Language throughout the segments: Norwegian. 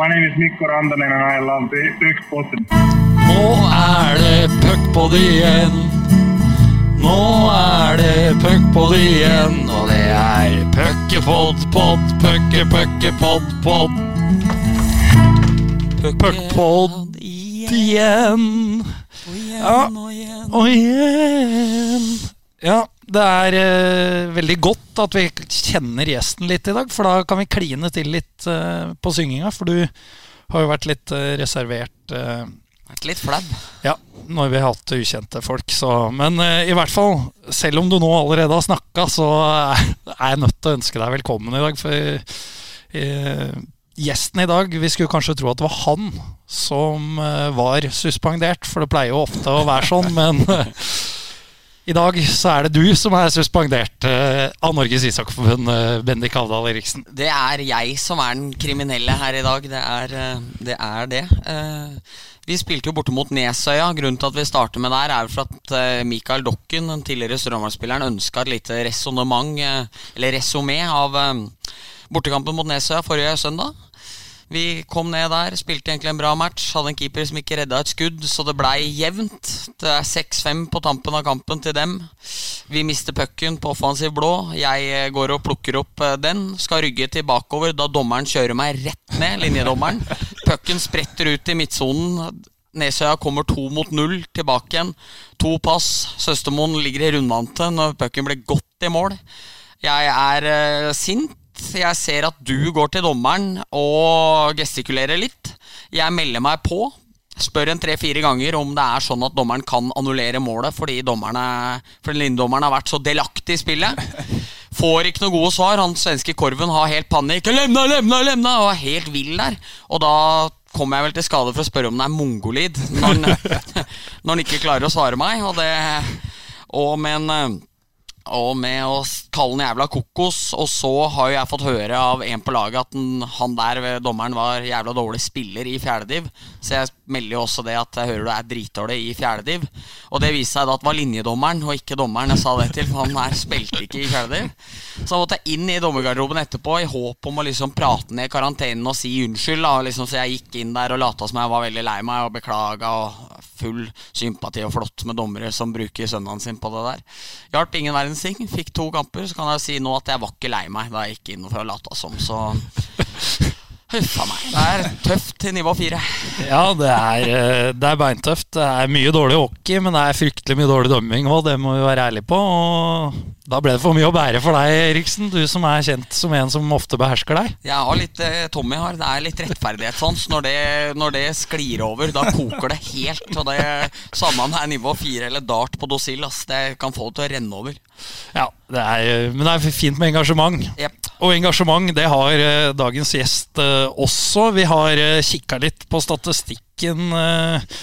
My name is Mikko Rantanen and I love the Puckpodden. Nå er det puckpod igjen. Nå er det puckpod igjen, og det er puckepod, pod, pucke, pucke, pod, pod. Puckpod igjen. Ja, og igjen. Ja, det er uh, veldig godt at vi kjenner gjesten litt i dag, for da kan vi kline til litt uh, på synginga. For du har jo vært litt uh, reservert. Vært litt flau. ja, når vi har hatt ukjente folk. Så. Men i hvert fall, selv om du nå allerede har snakka, så er jeg nødt til å ønske deg velkommen i dag. For gjesten i dag Vi skulle kanskje tro at det var han som var suspendert, for det pleier jo ofte å være sånn, men i dag så er det du som er suspendert uh, av Norges ishockeyforbund, uh, Bendik Havdal Eriksen. Det er jeg som er den kriminelle her i dag. Det er uh, det. Er det. Vi spilte jo borte mot Nesøya. Grunnen til at vi starter med der, er for at Mikael Dokken, den tidligere Strømmen-spilleren, ønska et lite resonnement, eller resumé, av bortekampen mot Nesøya forrige søndag. Vi kom ned der, spilte egentlig en bra match. Hadde en keeper som ikke redda et skudd, så det blei jevnt. Det er 6-5 på tampen av kampen til dem. Vi mister pucken på offensiv blå. Jeg eh, går og plukker opp eh, den. Skal rygge til bakover da dommeren kjører meg rett ned, linjedommeren. Pucken spretter ut i midtsonen. Nesøya kommer to mot null tilbake igjen. To pass. Søstermoen ligger i rundvante når pucken ble godt i mål. Jeg er uh, sint. Jeg ser at du går til dommeren og gestikulerer litt. Jeg melder meg på. Spør en tre-fire ganger om det er sånn at dommeren kan annullere målet fordi dommerne, fordi linjedommeren har vært så delaktig i spillet. Får ikke noe gode svar. Han svenske Korven har helt panikk. Lemna, lemna, lemna! Og er helt vill der. Og da kommer jeg vel til skade for å spørre om det er mongolid når han, ikke klarer å svare meg. Og det Og med en eh, og med å kalle den jævla kokos. Og så har jo jeg fått høre av en på laget at den, han der ved dommeren var jævla dårlig spiller i fjerdediv. Så jeg melder jo også det at jeg hører du er dritdårlig i fjerdediv. Og det viste seg da at det var linjedommeren og ikke dommeren jeg sa det til. For han her spilte ikke i fjerdediv. Så jeg måtte inn i dommergarderoben etterpå i håp om å liksom prate ned karantenen og si unnskyld. Da. Liksom, så jeg gikk inn der og lata som jeg var veldig lei meg og beklaga. Og full sympati og flott med dommere som bruker søndagen sin på det der. Hjalp ingen verdens ting. Fikk to kamper. Så kan jeg si nå at jeg var ikke lei meg da jeg gikk inn for å late som. Så huffa meg. Det er tøft til nivå fire. Ja, det er, eh, det er beintøft. Det er mye dårlig hockey, men det er fryktelig mye dårlig dømming òg, det må vi være ærlige på. Og da ble det for mye å bære for deg, Eriksen, du som er kjent som en som ofte behersker deg. Jeg har litt eh, Tommy har. Det er litt rettferdighetssans. Når det, når det sklir over, da koker det helt. Og det Samme om det er nivå fire eller dart på dosil. Det kan få det til å renne over. Ja, det er, men det er fint med engasjement. Jep. Og engasjement, det har eh, dagens gjest eh, også. Vi har uh, kikka litt på statistikken eh,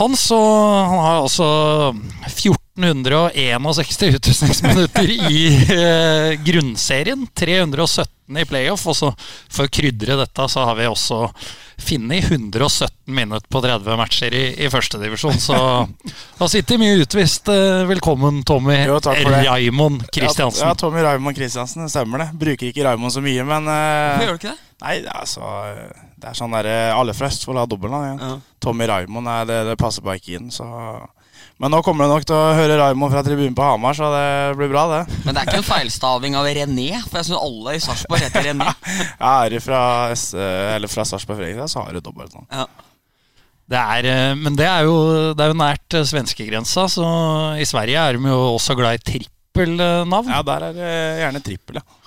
hans, og han har altså 1461 utvisningsminutter i eh, grunnserien. 317 i playoff. Og så for å krydre dette, så har vi også funnet 117 minutter på 30 matcher i, i førstedivisjon. Så da sitter mye utvist. Eh, Velkommen, Tommy Jo, takk for det. Kristiansen. Ja, ja, Tommy Raimond Kristiansen, det stemmer det. Bruker ikke Raimond så mye, men eh, gjør du ikke det? Nei, altså Det er sånn der eh, Alle fra Østfold har dobbeltnavn. Ja. Ja. Tommy Raymond er det, det passer bare ikke inn, så Men nå kommer det nok til å høre Raymond fra tribunen på Hamar, så det blir bra, det. Men det er ikke en feilstaving av René, for jeg syns alle i Sarpsborg heter René. Ja, er du fra, eh, fra Sarpsborg Fredrikstad, så har du dobbeltnavn. Ja. Det er, eh, men det er jo, det er jo nært eh, svenskegrensa, så i Sverige er de jo også glad i trippelnavn. Ja, der er det gjerne trippel, ja.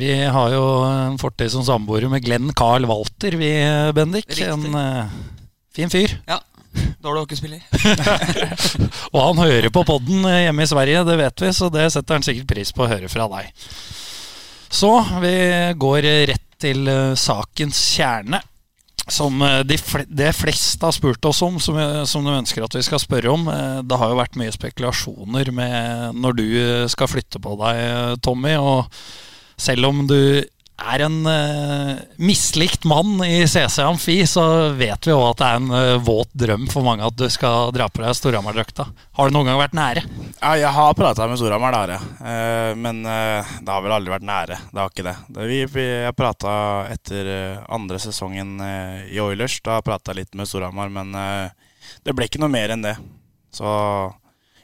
Vi har jo en fortid som samboere med Glenn Carl Walter, vi, Bendik. Riktig. En uh, fin fyr. ja. Dårlig hockeyspiller. Og han hører på podden eh, hjemme i Sverige, det vet vi, så det setter han sikkert pris på å høre fra deg. Så vi går rett til eh, sakens kjerne. Som eh, de fl det fleste har spurt oss om, som, som de ønsker at vi skal spørre om. Det har jo vært mye spekulasjoner med når du skal flytte på deg, Tommy. Og selv om du er en uh, mislikt mann i CC Amfi, så vet vi òg at det er en uh, våt drøm for mange at du skal dra på deg Storhamar-drakta. Har du noen gang vært nære? Ja, jeg har prata med Storhamar, det har jeg. Uh, men det har vel aldri vært nære. Det har ikke det. det vi, vi, jeg prata etter andre sesongen i Oilers. Da prata jeg litt med Storhamar, men det ble ikke noe mer enn det. Så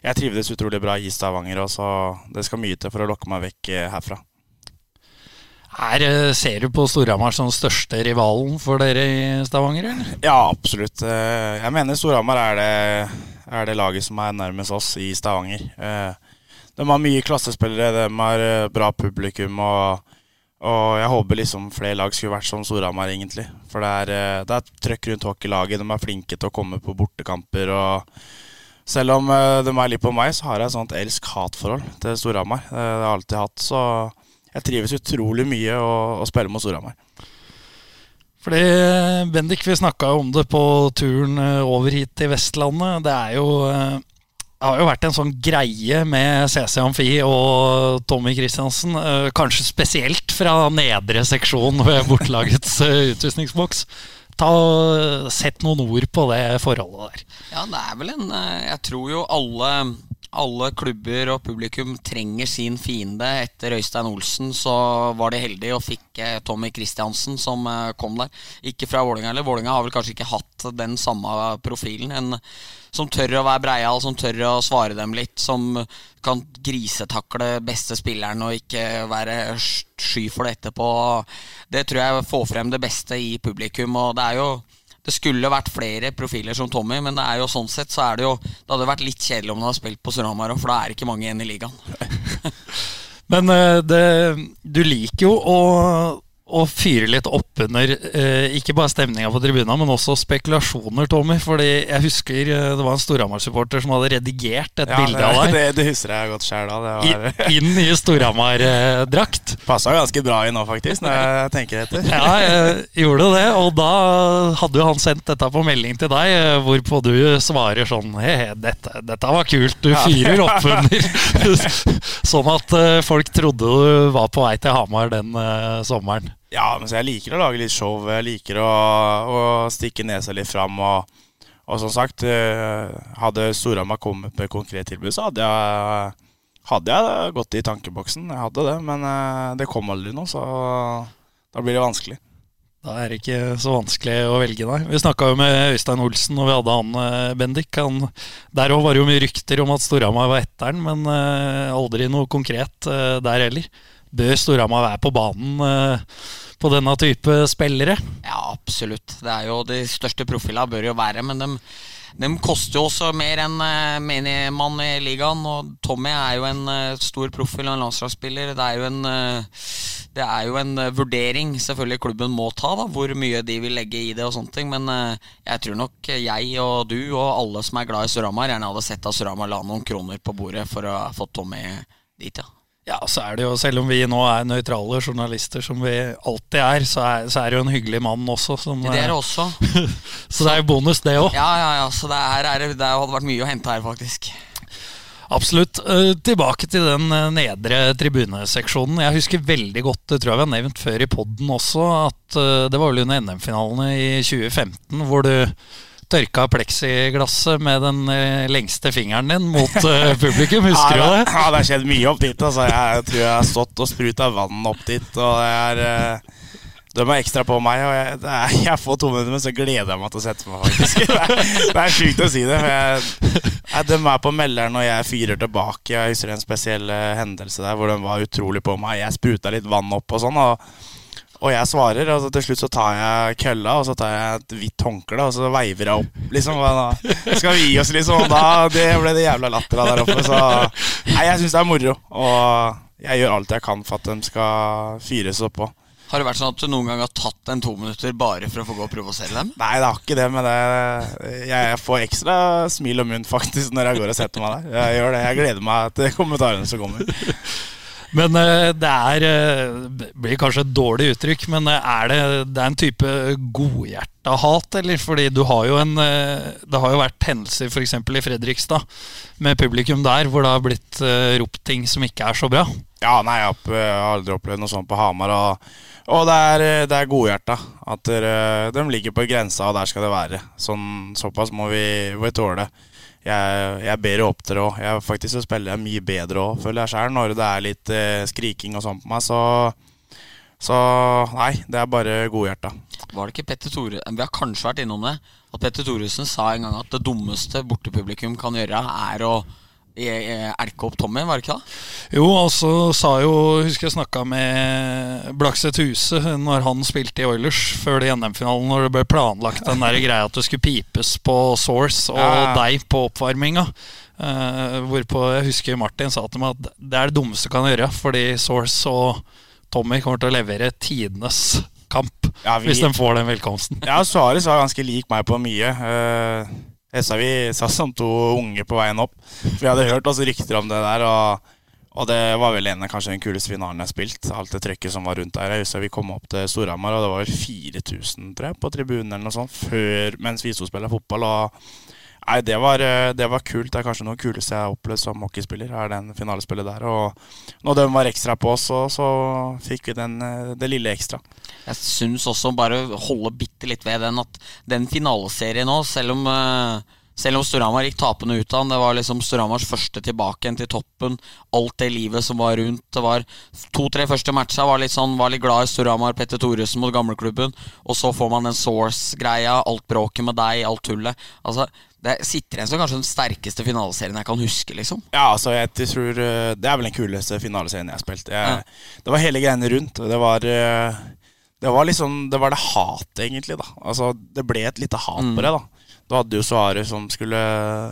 jeg trivdes utrolig bra i Stavanger, og så det skal mye til for å lokke meg vekk herfra. Her eh, ser du på Storhamar som største rivalen for dere i Stavanger, eller? Ja, absolutt. Eh, Jeg mener Storhamar er er det laget som er nærmest oss i Stavanger. Eh, De har mye klassespillere, de har bra publikum, og, og jeg håper liksom flere lag skulle vært som Storhamar, egentlig. For det er, det er trøkk rundt hockeylaget, de er flinke til å komme på bortekamper. og selv om de er litt på meg, så har jeg et sånt elsk-hat-forhold til Storhamar. Det har jeg alltid hatt, så jeg trives utrolig mye å, å spille mot Storhamar. Fordi, Bendik, vi snakka om det på turen eh, over hit til Vestlandet. Det er jo eh, det har jo vært en sånn greie med CC Amfi og Tommy Christiansen. eh, Kanskje spesielt fra nedre seksjon ved bortelagets utvisningsboks. Ta Sett noen ord på det forholdet der. Ja, det er vel en eh, Jeg tror jo alle, alle klubber og publikum trenger sin fiende. Etter Øystein Olsen så var de heldige og fikk eh, Tommy Christiansen som eh, kom der. Ikke fra Vålinga eller Vålinga har vel kanskje ikke hatt den samme profilen. En som tør å være breial, som tør å svare dem litt. Som kan grisetakle beste spilleren og ikke være sky for det etterpå. Det tror jeg får frem det beste i publikum. Og det er jo det skulle vært flere profiler som Tommy, men det er jo sånn sett så er det jo Det hadde vært litt kjedelig om han hadde spilt på Storhamar òg, for da er det ikke mange igjen i ligaen. Men eh, det, du liker jo å, å fyre litt opp under eh, ikke bare stemninga på tribuna, men også spekulasjoner, Tommy. Fordi jeg husker eh, det var en Storhamar-supporter som hadde redigert et bilde av deg det, det husker jeg godt sjøl var, i- inn i Storhamar-drakt. passa ganske bra i nå, faktisk, når jeg tenker etter. Ja, jeg gjorde det, og da hadde jo han sendt dette på melding til deg, eh, hvorpå du svarer sånn He, dette, dette var kult, du fyrer opp under. sånn at eh, folk trodde du var på vei til Hamar den sommeren. Ja, men jeg liker å lage litt show. Jeg liker å, å stikke nesa litt fram. Og, og som sagt, eh, hadde Storhamar kommet med konkret tilbud, så hadde jeg, hadde jeg gått i tankeboksen. Jeg hadde det, men eh, det kom aldri noe, så da blir det vanskelig. Da er det ikke så vanskelig å velge, nei. Vi snakka jo med Øystein Olsen når vi hadde han, eh, Bendik. Han, der òg var det jo mye rykter om at Storhamar var etteren, men eh, aldri noe konkret der heller. Bør Storhamar være på banen eh, på denne type spillere? Ja, absolutt. Det er jo De største profilene bør jo være, men de, de koster jo også mer enn uh, menigmann i ligaen. Og Tommy er jo en eh, stor profil og en landslagsspiller. Det er jo en eh, det er jo en eh, vurdering selvfølgelig klubben må ta, da hvor mye de vil legge i det. og sånne ting Men eh, jeg tror nok jeg og du og alle som er glad i Storhamar, gjerne hadde sett at Storhamar la noen kroner på bordet for å ha fått Tommy dit, ja. Ja, så er det jo, selv om vi nå er nøytrale journalister, som vi alltid er, så er, så er det jo en hyggelig mann også. Som, Det er det eh, også. så det er jo bonus, det òg. Ja, ja, ja. Så det, her er, det hadde vært mye å hente her, faktisk. Absolutt. Eh, tilbake til den eh, nedre tribuneseksjonen. Jeg husker veldig godt, det tror jeg vi har nevnt før i poden også, at det var vel under NM-finalene i 2015 hvor du tørka pleksiglasset med den eh, lengste fingeren din mot eh, publikum. Husker du ja, det? Ja, det har skjedd mye opp dit. Altså. Jeg tror jeg har stått og spruta vann opp dit. Og det er eh, De er ekstra på meg, og jeg, er, jeg får to minutter, men så gleder jeg meg til å sette meg, faktisk. Det er, det er sjukt å si det. For jeg, jeg, de er på melderen, og jeg fyrer tilbake. Jeg husker en spesiell hendelse der hvor de var utrolig på meg. Jeg spruta litt vann opp og sånn. og og jeg svarer, og så til slutt så tar jeg kølla og så tar jeg et hvitt håndkle og så veiver jeg opp. liksom, da Skal vi gi oss, liksom. Og da det ble det jævla latter der oppe. Så nei, jeg syns det er moro. Og jeg gjør alt jeg kan for at de skal fyres oppå. Har det vært sånn at du noen gang har tatt en to minutter bare for å få gå og provosere dem? Nei, det har ikke det, men det, jeg får ekstra smil og munn faktisk når jeg går og setter meg der. Jeg gjør det. Jeg gleder meg til kommentarene som kommer. Men eh, det er eh, det blir kanskje et dårlig uttrykk, men eh, er det, det er en type godhjerta hat, eller? Fordi du har jo en eh, Det har jo vært hendelser f.eks. i Fredrikstad med publikum der hvor det har blitt eh, ropt ting som ikke er så bra. Ja, nei, jeg har aldri opplevd noe sånt på Hamar. Og, og det er, det er godhjerta. At de ligger på grensa, og der skal det være. Sånn, såpass må vi, vi tåle. Jeg, jeg bedre opptre òg. Jeg faktisk så spiller jeg mye bedre òg, føler jeg sjøl. Når det er litt eh, skriking og sånn på meg, så Så nei, det er bare godhjerta. Var det ikke Petter Tore Vi har kanskje vært innom det. At Petter Thoresen sa en gang at det dummeste bortepublikum kan gjøre, er å eh, eh, elke opp Tommy, var det ikke det? Jo, og så sa jo Husker jeg snakka med Blakseth Huse når han spilte i Oilers før det NM-finalen, når det ble planlagt den der greia at det skulle pipes på Source og Ja. deg på oppvarminga. Uh, hvorpå jeg husker Martin sa til meg at det er det dummeste du kan gjøre, fordi Source og Tommy kommer til å levere tidenes kamp Ja, vi- hvis de får den velkomsten. Ja, Suárez var ganske lik meg på mye. Uh, jeg sa vi satt som to unge på veien opp. Vi hadde hørt oss rykter om det der, og, og det var vel en av kanskje den kuleste finalen jeg har spilt. Alt det trøkket som var rundt der. Jeg husker vi kom opp til Storhamar, og det var vel 4000 tror jeg, på tribunen eller noe sånt før, mens vi to spilte fotball. Og Nei, det var, eh, det var kult. Det er kanskje noe kuleste jeg har opplevd som hockeyspiller. er den finalespillet der. Og når de var ekstra på oss, så, så fikk vi den, eh, det lille ekstra. Jeg syns også bare holde bitte litt ved den at den finaleserien nå, selv om eh, selv om Storhamar gikk tapende ut av den, det var liksom Storhamars første tilbake igjen til toppen. Alt det livet som var rundt. Det var To-tre første matcha var litt sånn Var litt glad i Storhamar, Petter Thoresen mot gamleklubben. Og så får man den Source-greia, alt bråket med deg, alt tullet. Altså, Det sitter igjen som kanskje den sterkeste finaleserien jeg kan huske, liksom. Ja, altså jeg tror eh, Det er vel den kuleste finaleserien jeg har spilt. Jeg, Ja. Det var hele greiene rundt. Det var eh, Det var liksom Det var det hatet, egentlig. da Altså Det ble et lite hat Mm. på det. da Du hadde jo Suárez som skulle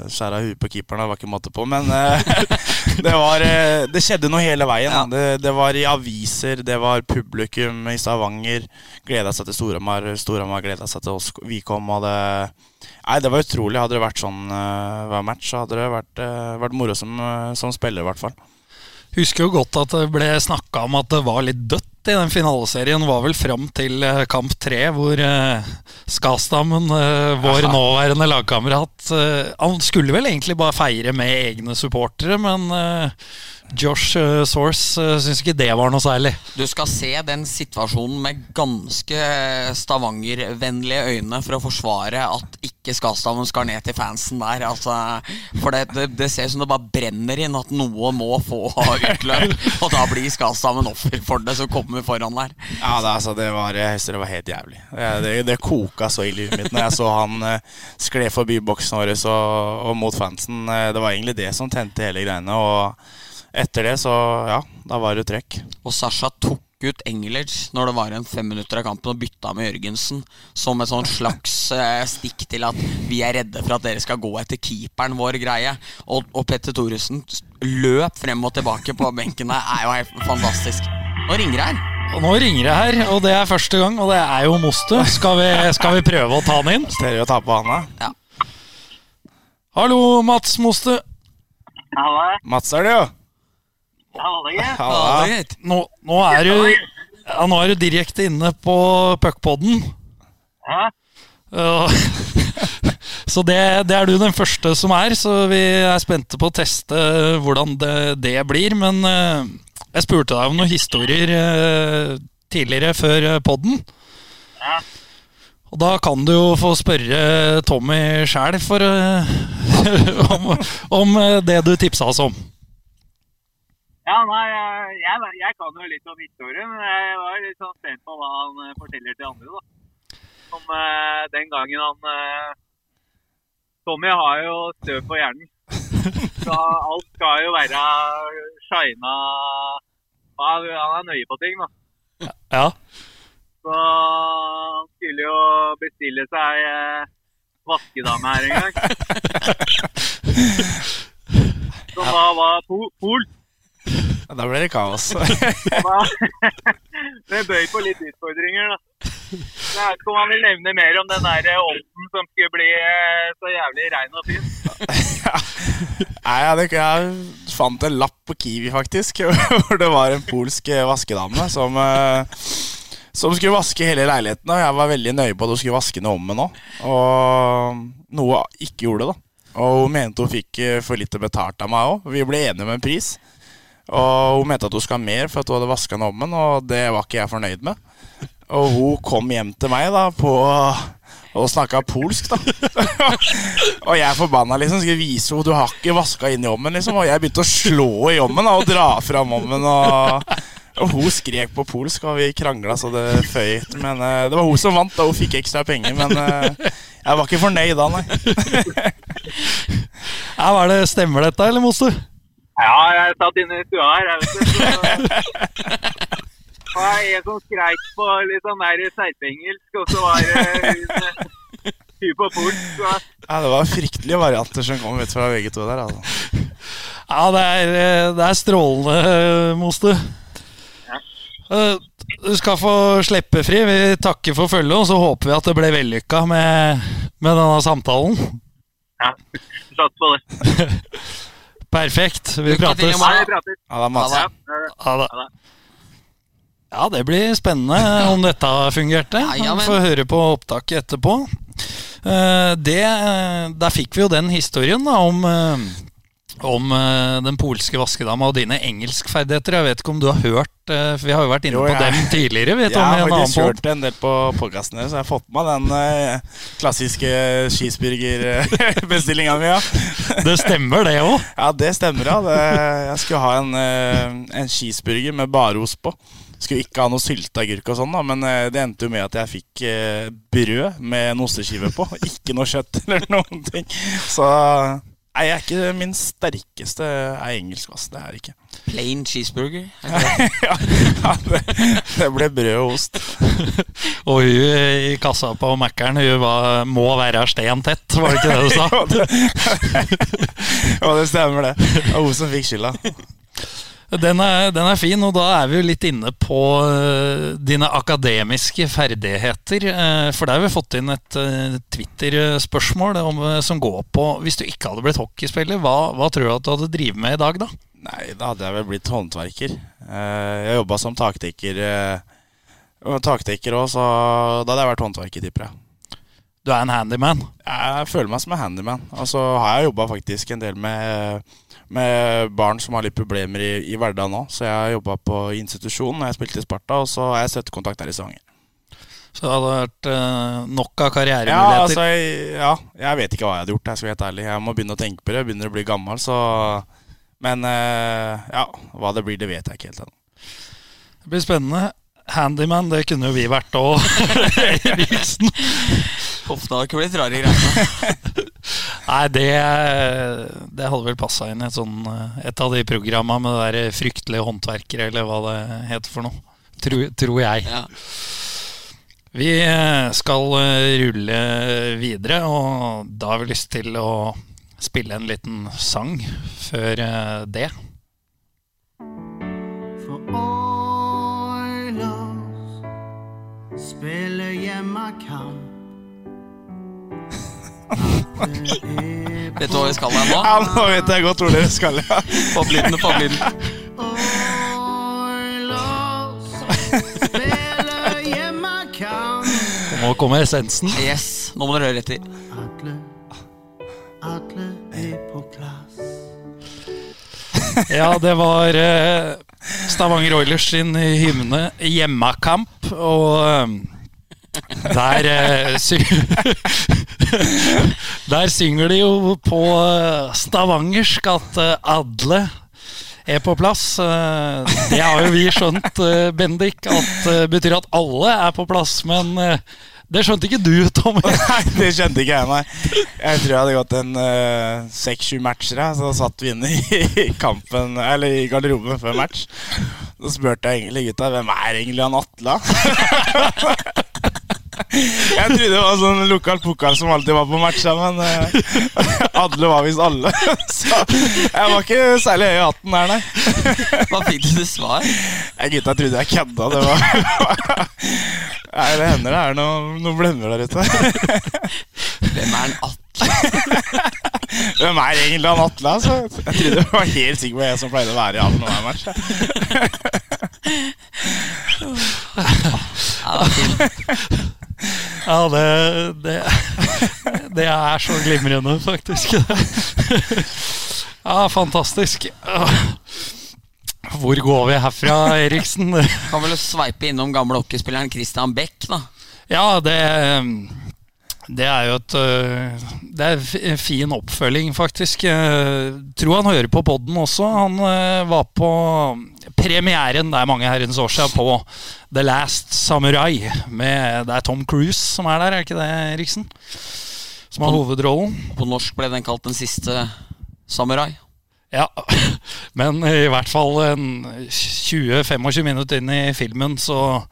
skjære huet på keeperen. Det var ikke måte på. Men eh, det var eh, Det skjedde noe hele veien. Ja. Det, det var i aviser, det var publikum i Stavanger. Gleda seg til Storhamar. Storhamar gleda seg til oss. Vi kom, og det Nei, det var utrolig. Hadde det vært sånn eh, hver match, så hadde det vært, vært moro som, som spiller, i hvert fall. Husker jo godt at det ble snakka om at det var litt dødt i den finaleserien. Var vel fram til eh, kamp tre, hvor eh, Skastammen, eh, vår Aha. nåværende lagkamerat eh, Han skulle vel egentlig bare feire med egne supportere, men eh, Josh uh, Source uh, syns ikke det var noe særlig. Du skal se den situasjonen med ganske Stavanger-vennlige øyne for å forsvare at ikke Skastammen skal ned til fansen der. Altså, for det, det, det ser ut som det bare brenner inn at noe må få utløp. Og da blir Skastammen offer for det som kommer foran der. Ja, det, altså, det, var, det var helt jævlig. Det, det, koka så i livet mitt når jeg så han eh, skled forbi boksen vår og, og mot fansen. Eh, det var egentlig det som tente hele greiene. Og etter det, så ja, da var det trekk. Og Sasha tok ut Engelage når det var en fem minutter av kampen og bytta med Jørgensen. Som et sånn slags eh, stikk til at vi er redde for at dere skal gå etter keeperen vår greie. Og, og Petter Thoresen løp frem og tilbake på benken der. er jo helt fantastisk. Nå ringer det her. Og nå ringer det her, og det er første gang, og det er jo Mostu. Skal vi, skal vi prøve å ta han inn? Stereo ta på handa. Ja. Hallo, Mats Mostu. Halla. Mats er det, jo. Halla, det er. Nå, nå, er du, ja, nå er du direkte inne på puckpodden. Ja. Så det, det er du den første som er, så vi er spente på å teste hvordan det, det blir. Men eh, jeg spurte deg om noen historier eh, tidligere før eh, podden. Ja. Og da kan du jo få spørre Tommy sjæl eh, om, om eh, det du tipsa oss om. Ja, nei, jeg, jeg, kan jo litt om historien, men jeg var litt sånn spent på hva han forteller til andre, da. Om eh, den gangen han eh, Tommy har jo støv på hjernen. Så alt skal jo være shina Han er nøye på ting, da. Ja. Så han skulle jo bestille seg eh, vaskedame her en gang. Som da var po pol. Da ble det kaos. Det bøy på litt utfordringer, da. Jeg vet ikke om han vil nevne mer om den der ovnen som skulle bli eh, så jævlig rein og fin. Nei, jeg, jeg fant en lapp på Kiwi, faktisk, hvor det var en polsk eh, vaskedame som, eh, som skulle vaske hele leiligheten. Og jeg var veldig nøye på at hun skulle vaske den om med nå. Og noe ikke gjorde, da. Og hun mente hun fikk eh, for lite betalt av meg òg. Vi ble enige om en pris. Og hun mente at hun skulle ha mer for at hun hadde vaska den ommen, og det var ikke jeg fornøyd med. Og hun kom hjem til meg da på, Og snakka polsk, da. og jeg er forbanna, liksom. Skal vise henne du har ikke vaska inn i ommen, liksom. Og jeg begynte å slå i ommen da, og dra fram ommen. Og, og hun skrek på polsk, og vi krangla så det føyt. Men uh, det var hun som vant, da hun fikk ekstra penger. Men uh, jeg var ikke fornøyd da, nei. ja, var det, Stemmer dette, eller, Moster? Ja, jeg satt inne i stua her. Jeg vet det, så det jeg en som skreik på litt sånn der serpengelsk, og så var det hun på port. Så. Ja, det var fryktelige varianter som kom ut fra begge to der. altså. Ja, det er, det er strålende, Moste. Ja. Du skal få slippe fri. Vi takker for følget, og så håper vi at det ble vellykka med, med denne samtalen. Ja, satser på det. Perfekt. Vi prates. Ja. Ja, Ha det. ha det. Ja, det blir spennende om dette fungerte. Ja, ja, Vi får høre på opptaket etterpå. Eh, Det, eh, der fikk vi jo den historien da, om, eh, om eh, den polske vaskedama og dine engelskferdigheter. Jeg vet ikke om du har hørt eh, Vi har jo vært inne Jo, på dem tidligere. Vet Jeg har faktisk hørt en del på podkasten deres, så jeg har fått med meg den eh, klassiske cheeseburgerbestillinga mi. Ja. Det stemmer, det òg. ja, det stemmer, ja. Det, jeg skulle ha en, en cheeseburger med bare ost på. Skulle ikke ha noe sylteagurk og sånn, da, men det endte jo med at jeg fikk brød med en osteskive på. Ikke noe kjøtt eller noen ting. Så nei, jeg er ikke min sterkeste er engelsk, ass. Det er ikke. Plain cheeseburger. ja, ja, det, det ble brød og ost. Og hun i kassa på Mækkern må være stentett, var det ikke det du sa? Ja, det, ja, det stemmer, det. Det var hun som fikk skylda. Den er, den er fin, og da er vi jo litt inne på eh, dine akademiske ferdigheter. eh, for der har vi fått inn et eh, Twitter-spørsmål om, som går på Hvis du ikke hadde blitt hockeyspiller, hva, hva tror du at du hadde drevet med i dag, da? Nei, da hadde jeg vel blitt håndverker. Jeg jobba som taktekker og Taktekker òg, så da hadde jeg vært håndverker, tipper jeg. Du er en handyman. Jeg føler meg som en handyman. Og så har jeg jobba faktisk en del med, med barn som har litt problemer i, i hverdagen òg. Så jeg har jobba på institusjon når jeg spilte i Sparta, og så har jeg støttekontakt her i Stavanger. Så det hadde vært eh, nok av Ja, karrieremuligheter. altså, jeg, ja, jeg vet ikke hva jeg hadde gjort, jeg skal være helt ærlig. Jeg må begynne å tenke på det. Jeg begynner å bli gammel, så Men eh, ja, hva det blir, det vet jeg ikke helt ennå. Det blir spennende. Handyman, det kunne jo vi vært òg, Eriksen. har det ikke blitt rare greier. Nei, det, det hadde vel passa inn i et, sånn, eh, et av de programma med det der fryktelige håndverkere, eller hva det heter for noe. Tror, tror jeg. Ja. Vi eh, skal eh, rulle videre, og da har vi lyst til å spille en liten sang før det. For Oilers spiller hjemmekamp. Vet du hva vi skal her nå? Ja, nå vet jeg godt hvor dere skal. Ja. Poplyden, poplyden. Oilers spiller. Nå kommer essensen. Yes, nå må dere høre etter. Atle, Atle er på plass. Ja, det var eh, Stavanger Oilers sin hymne 'Hjemmakamp', og eh, der eh, sy Der synger de jo på eh, stavangersk at eh, Adle er på plass. Eh, Det har jo vi skjønt, Bendik, at det betyr at alle er på plass, men det skjønte ikke du, Tommy. Nei, det skjønte ikke jeg, nei. Jeg tror jeg hadde gått en seks-sju matcher, jeg, så satt vi inne i kampen Eller i garderoben før match. Så spurte jeg egentlig gutta hvem er egentlig han Atle. Jeg trodde det var sånn lokal pokal som alltid var på matcha, men alle Adle var visst alle. Så jeg var ikke særlig høy i hatten der, nei. Hva fikk du til svar? Jeg gutta trodde jeg kødda. Det var Nei, det hender det er noen noe blemmer der ute. Hvem er en Atle? Hvem er egentlig han Atle? Altså? Jeg trodde det var helt sikker på jeg som pleide å være i hallen hver match. Ja, det, det, det er så glimrende, faktisk. Ja, fantastisk. Hvor går vi herfra, Eriksen? Kan vel sveipe innom gamle hockeyspilleren Christian Beck, da. Ja, det Det er jo et øh, Det er en fin oppfølging, faktisk. Jeg tror han hører på podden også. Han øh, var på premieren, det er mange herrens år siden, på The Last Samurai. Med, det er Tom Cruise som er der, er ikke det, Riksen? Som har hovedrollen. På norsk ble den kalt Den siste samurai. Ja, men i hvert fall 20-25 minutter inn i filmen så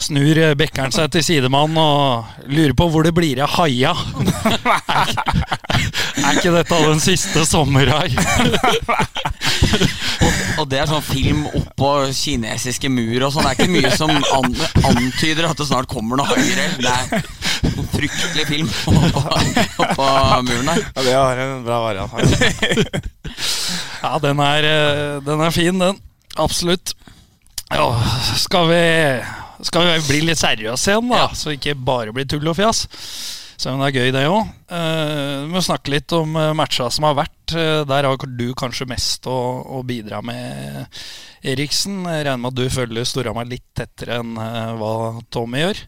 snur Bekkeren seg til sidemann og lurer på hvor det blir av haia. Er ikke, dette den siste sommerhai? Og det er sånn film oppå kinesiske mur og sånn. Det er ikke mye som an antyder at det snart kommer noe haier. Det er en fryktelig film oppå, oppå muren her. Ja, det var en bra variant. Ja, den er, eh, den er fin, den. Absolutt. Ja, skal vi, skal vi bli litt seriøse igjen, da? Så ikke bare blir tull og fjas. Selv om det er gøy, det òg. vi må snakke litt om uh, matcha som har vært. Eh, der har du kanskje mest å, å bidra med, Eriksen. Jeg regner med at du følger Storhamar litt tettere enn eh, hva Tommy gjør.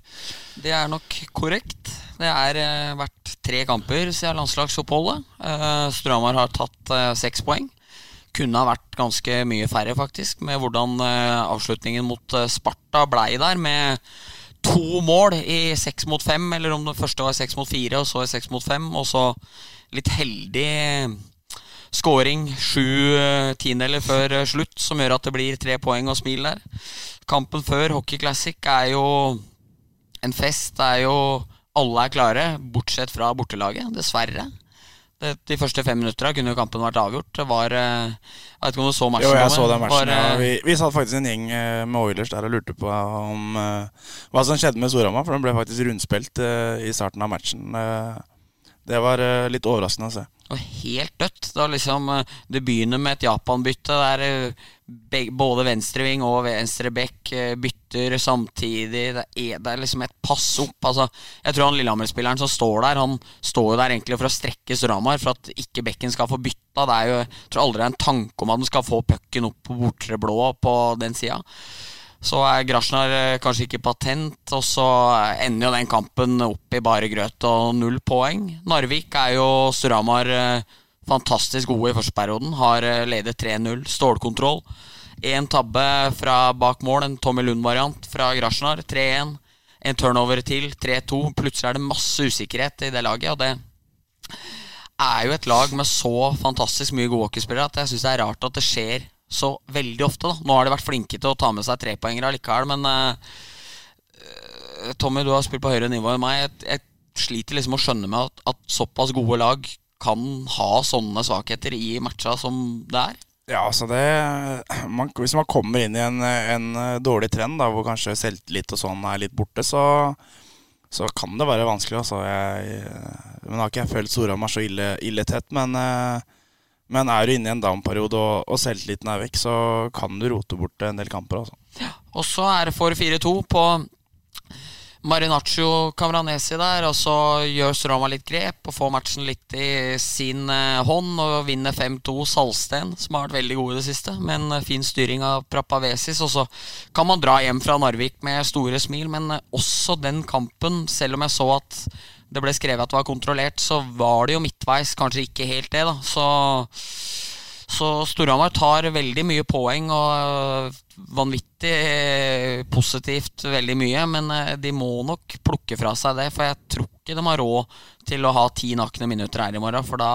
Det er nok korrekt. Det har eh, vært tre kamper siden landslagsoppholdet. Uh, Storhamar har tatt uh, seks poeng. Kunne ha vært ganske mye færre, faktisk, med hvordan eh, avslutningen mot eh, Sparta blei der, med to mål i seks mot fem, eller om det første var seks mot fire, og så i seks mot fem, og så litt heldig scoring sju eh, tiendedeler før eh, slutt, som gjør at det blir tre poeng og smil der. Kampen før Hockey Classic er jo en fest. Det er jo Alle er klare, bortsett fra bortelaget, dessverre. De første fem minuttene kunne jo kampen vært avgjort. Det var eh, Jeg vet ikke om du så matchen? Jo, jeg så den matchen. Var, ja. eh, vi, vi satt faktisk en gjeng eh, med Oilers der og lurte på om hva som skjedde med Storhamar. For den ble faktisk rundspilt i starten av matchen. Det var litt overraskende å se. Og helt dødt. Da liksom eh, Det begynner med et Japan-bytte der eh, både venstreving og venstre back eh, bytter samtidig. Det er, det er liksom et pass opp. Altså, jeg tror han Lillehammer-spilleren som står der, han står jo der egentlig for å strekke Storhamar for at ikke bekken skal få bytta. Det er jo, jeg tror aldri det er en tanke om at han skal få pucken opp på bortre blå på den sida. Så er Grasjnar eh, kanskje ikke patent, og så ender jo den kampen opp i bare grøt og null poeng. Narvik er jo Storhamar eh, fantastisk gode i første perioden. Har eh, ledet 3-0. Stålkontroll. Én tabbe fra bak mål, en Tommy Lund-variant fra Grasjnar. 3-1. En turnover til, 3-2. Plutselig er det masse usikkerhet i det laget, og det er jo et lag med så fantastisk mye gode hockeyspillere at jeg syns det er rart at det skjer så veldig ofte. da Nå har de vært flinke til å ta med seg trepoengere allikevel, men eh, Tommy, du har spilt på høyere nivå enn meg. Jeg, jeg sliter liksom å skjønne med at, at såpass gode lag kan ha sånne svakheter i matcha som det er. Ja, altså det man, Hvis man kommer inn i en, en dårlig trend da, hvor kanskje selvtillit og sånn er litt borte, så, så kan det være vanskelig. Altså. Jeg, men har ikke jeg følt Storhamar så ille, ille tett. Men, eh, men er du inne i en down-periode og, og selvtilliten er vekk, så kan du rote bort en del kamper. Altså. Og så er det for 4-2 på Marinaccio Camranesi der, og så gjør Stroma litt grep og får matchen litt i sin eh, hånd og vinner 5-2 Salsten, som har vært veldig god i det siste, med en eh, fin styring av Prapavesis. Og så kan man dra hjem fra Narvik med store smil, men eh, også den kampen, selv om jeg så at det ble skrevet at det var kontrollert, så var det jo midtveis kanskje ikke helt det, da. Så så Storhamar tar veldig mye poeng og vanvittig øh, positivt veldig mye, men øh, de må nok plukke fra seg det, for jeg tror ikke de har råd til å ha ti nakne minutter her i morgen, for da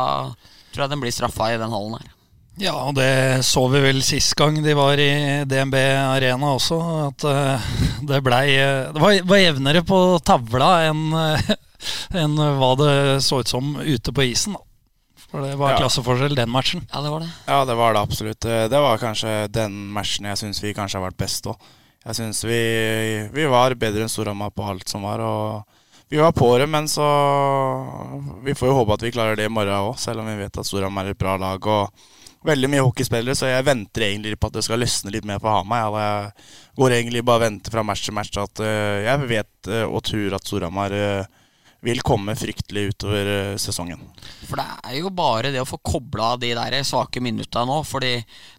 tror jeg de blir straffa i den hallen her. Ja, og det så vi vel sist gang de var i DNB Arena også. At eh, det blei eh, Det var, jevnere på tavla enn eh, enn hva det så ut som ute på isen. Da. For det var Ja. klasseforskjell den matchen. Ja, det var det. Ja, det var det absolutt. Eh, Det var kanskje den matchen jeg syns vi kanskje har vært best òg. Jeg syns vi, vi var bedre enn Storhamar på alt som var. Og vi var på det, men så Vi får jo håpe at vi klarer det i morgen òg, selv om vi vet at Storhamar er et bra lag. Og veldig mye hockeyspillere, så jeg venter egentlig på at det skal løsne litt mer på Hamar. Jeg går egentlig bare og venter fra match til match at eh, jeg vet eh, og tror at Storhamar vil komme fryktelig utover eh, sesongen. For det er jo bare det å få kobla de der svake minutta nå. Fordi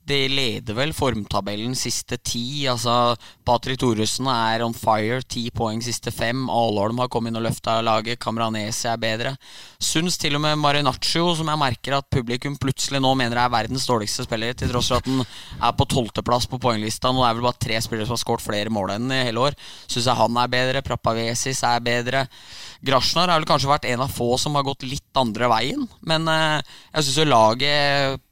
De leder vel formtabellen siste ti. Altså, Patrick Thoresen er on fire. Ti poeng siste fem. Alholm har kommet inn og løfta laget. Kamranesi er bedre. Syns til og med Marinaccio, som jeg merker at publikum plutselig nå mener er verdens dårligste spiller, til tross for at den er på tolvteplass på poenglista. Nå er det vel bare tre spillere som har skåret flere mål enn i hele år. Syns jeg han er bedre. Prapavesis er bedre. Grasjnar har vel kanskje vært en av få som har gått litt andre veien, men eh, jeg syns jo laget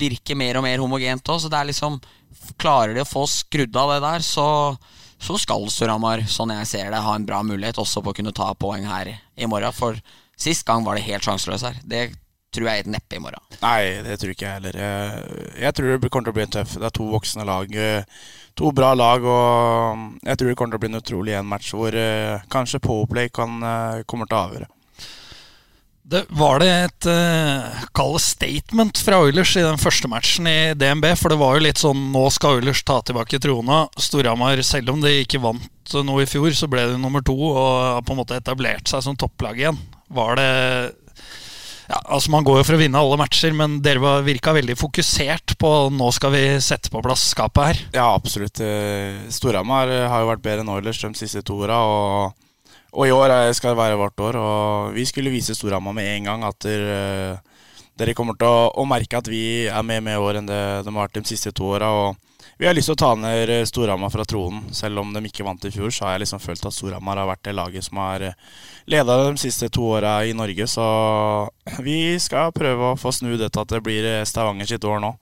virker mer og mer homogent òg, så det er liksom Klarer de å få skrudd av det der, så, så skal Storhamar, sånn jeg ser det, ha en bra mulighet også på å kunne ta poeng her i morgen. For sist gang var det helt sjanseløs her. Det tror jeg er et neppe i morgen. Nei, det tror ikke jeg heller. Jeg, tror det kommer til å bli en tøff. Det er to voksne lag. eh, To bra lag, og jeg tror det kommer til å bli en utrolig én match hvor eh, kanskje Powerplay kan, eh, kommer til å avgjøre. Det, var det et uh, kall statement fra Oilers i den første matchen i DNB? For det var jo litt sånn nå skal Oilers ta tilbake trona. Storhamar, selv om de ikke vant noe i fjor, så ble de nummer to og har på en måte etablert seg som topplag igjen. Var det ja, altså Man går jo for å vinne alle matcher, men dere virka veldig fokusert på nå skal vi sette på plass skapet her. Ja, absolutt. Eh, Storhamar har jo vært bedre enn Oilers de siste to åra. Og, og i år eh, skal det være vårt år. Og vi skulle vise Storhamar med en gang at der, eh, dere kommer til å, å merke at vi er med med i år enn det de har vært de siste to åra. Vi har lyst til å ta ned eh, Storhamar fra tronen. Selv om de ikke vant i fjor, så har jeg liksom følt at Storhamar har vært det laget som har leda de siste to åra i Norge. Så vi skal prøve å få snu det til at det blir eh, Stavanger sitt år nå.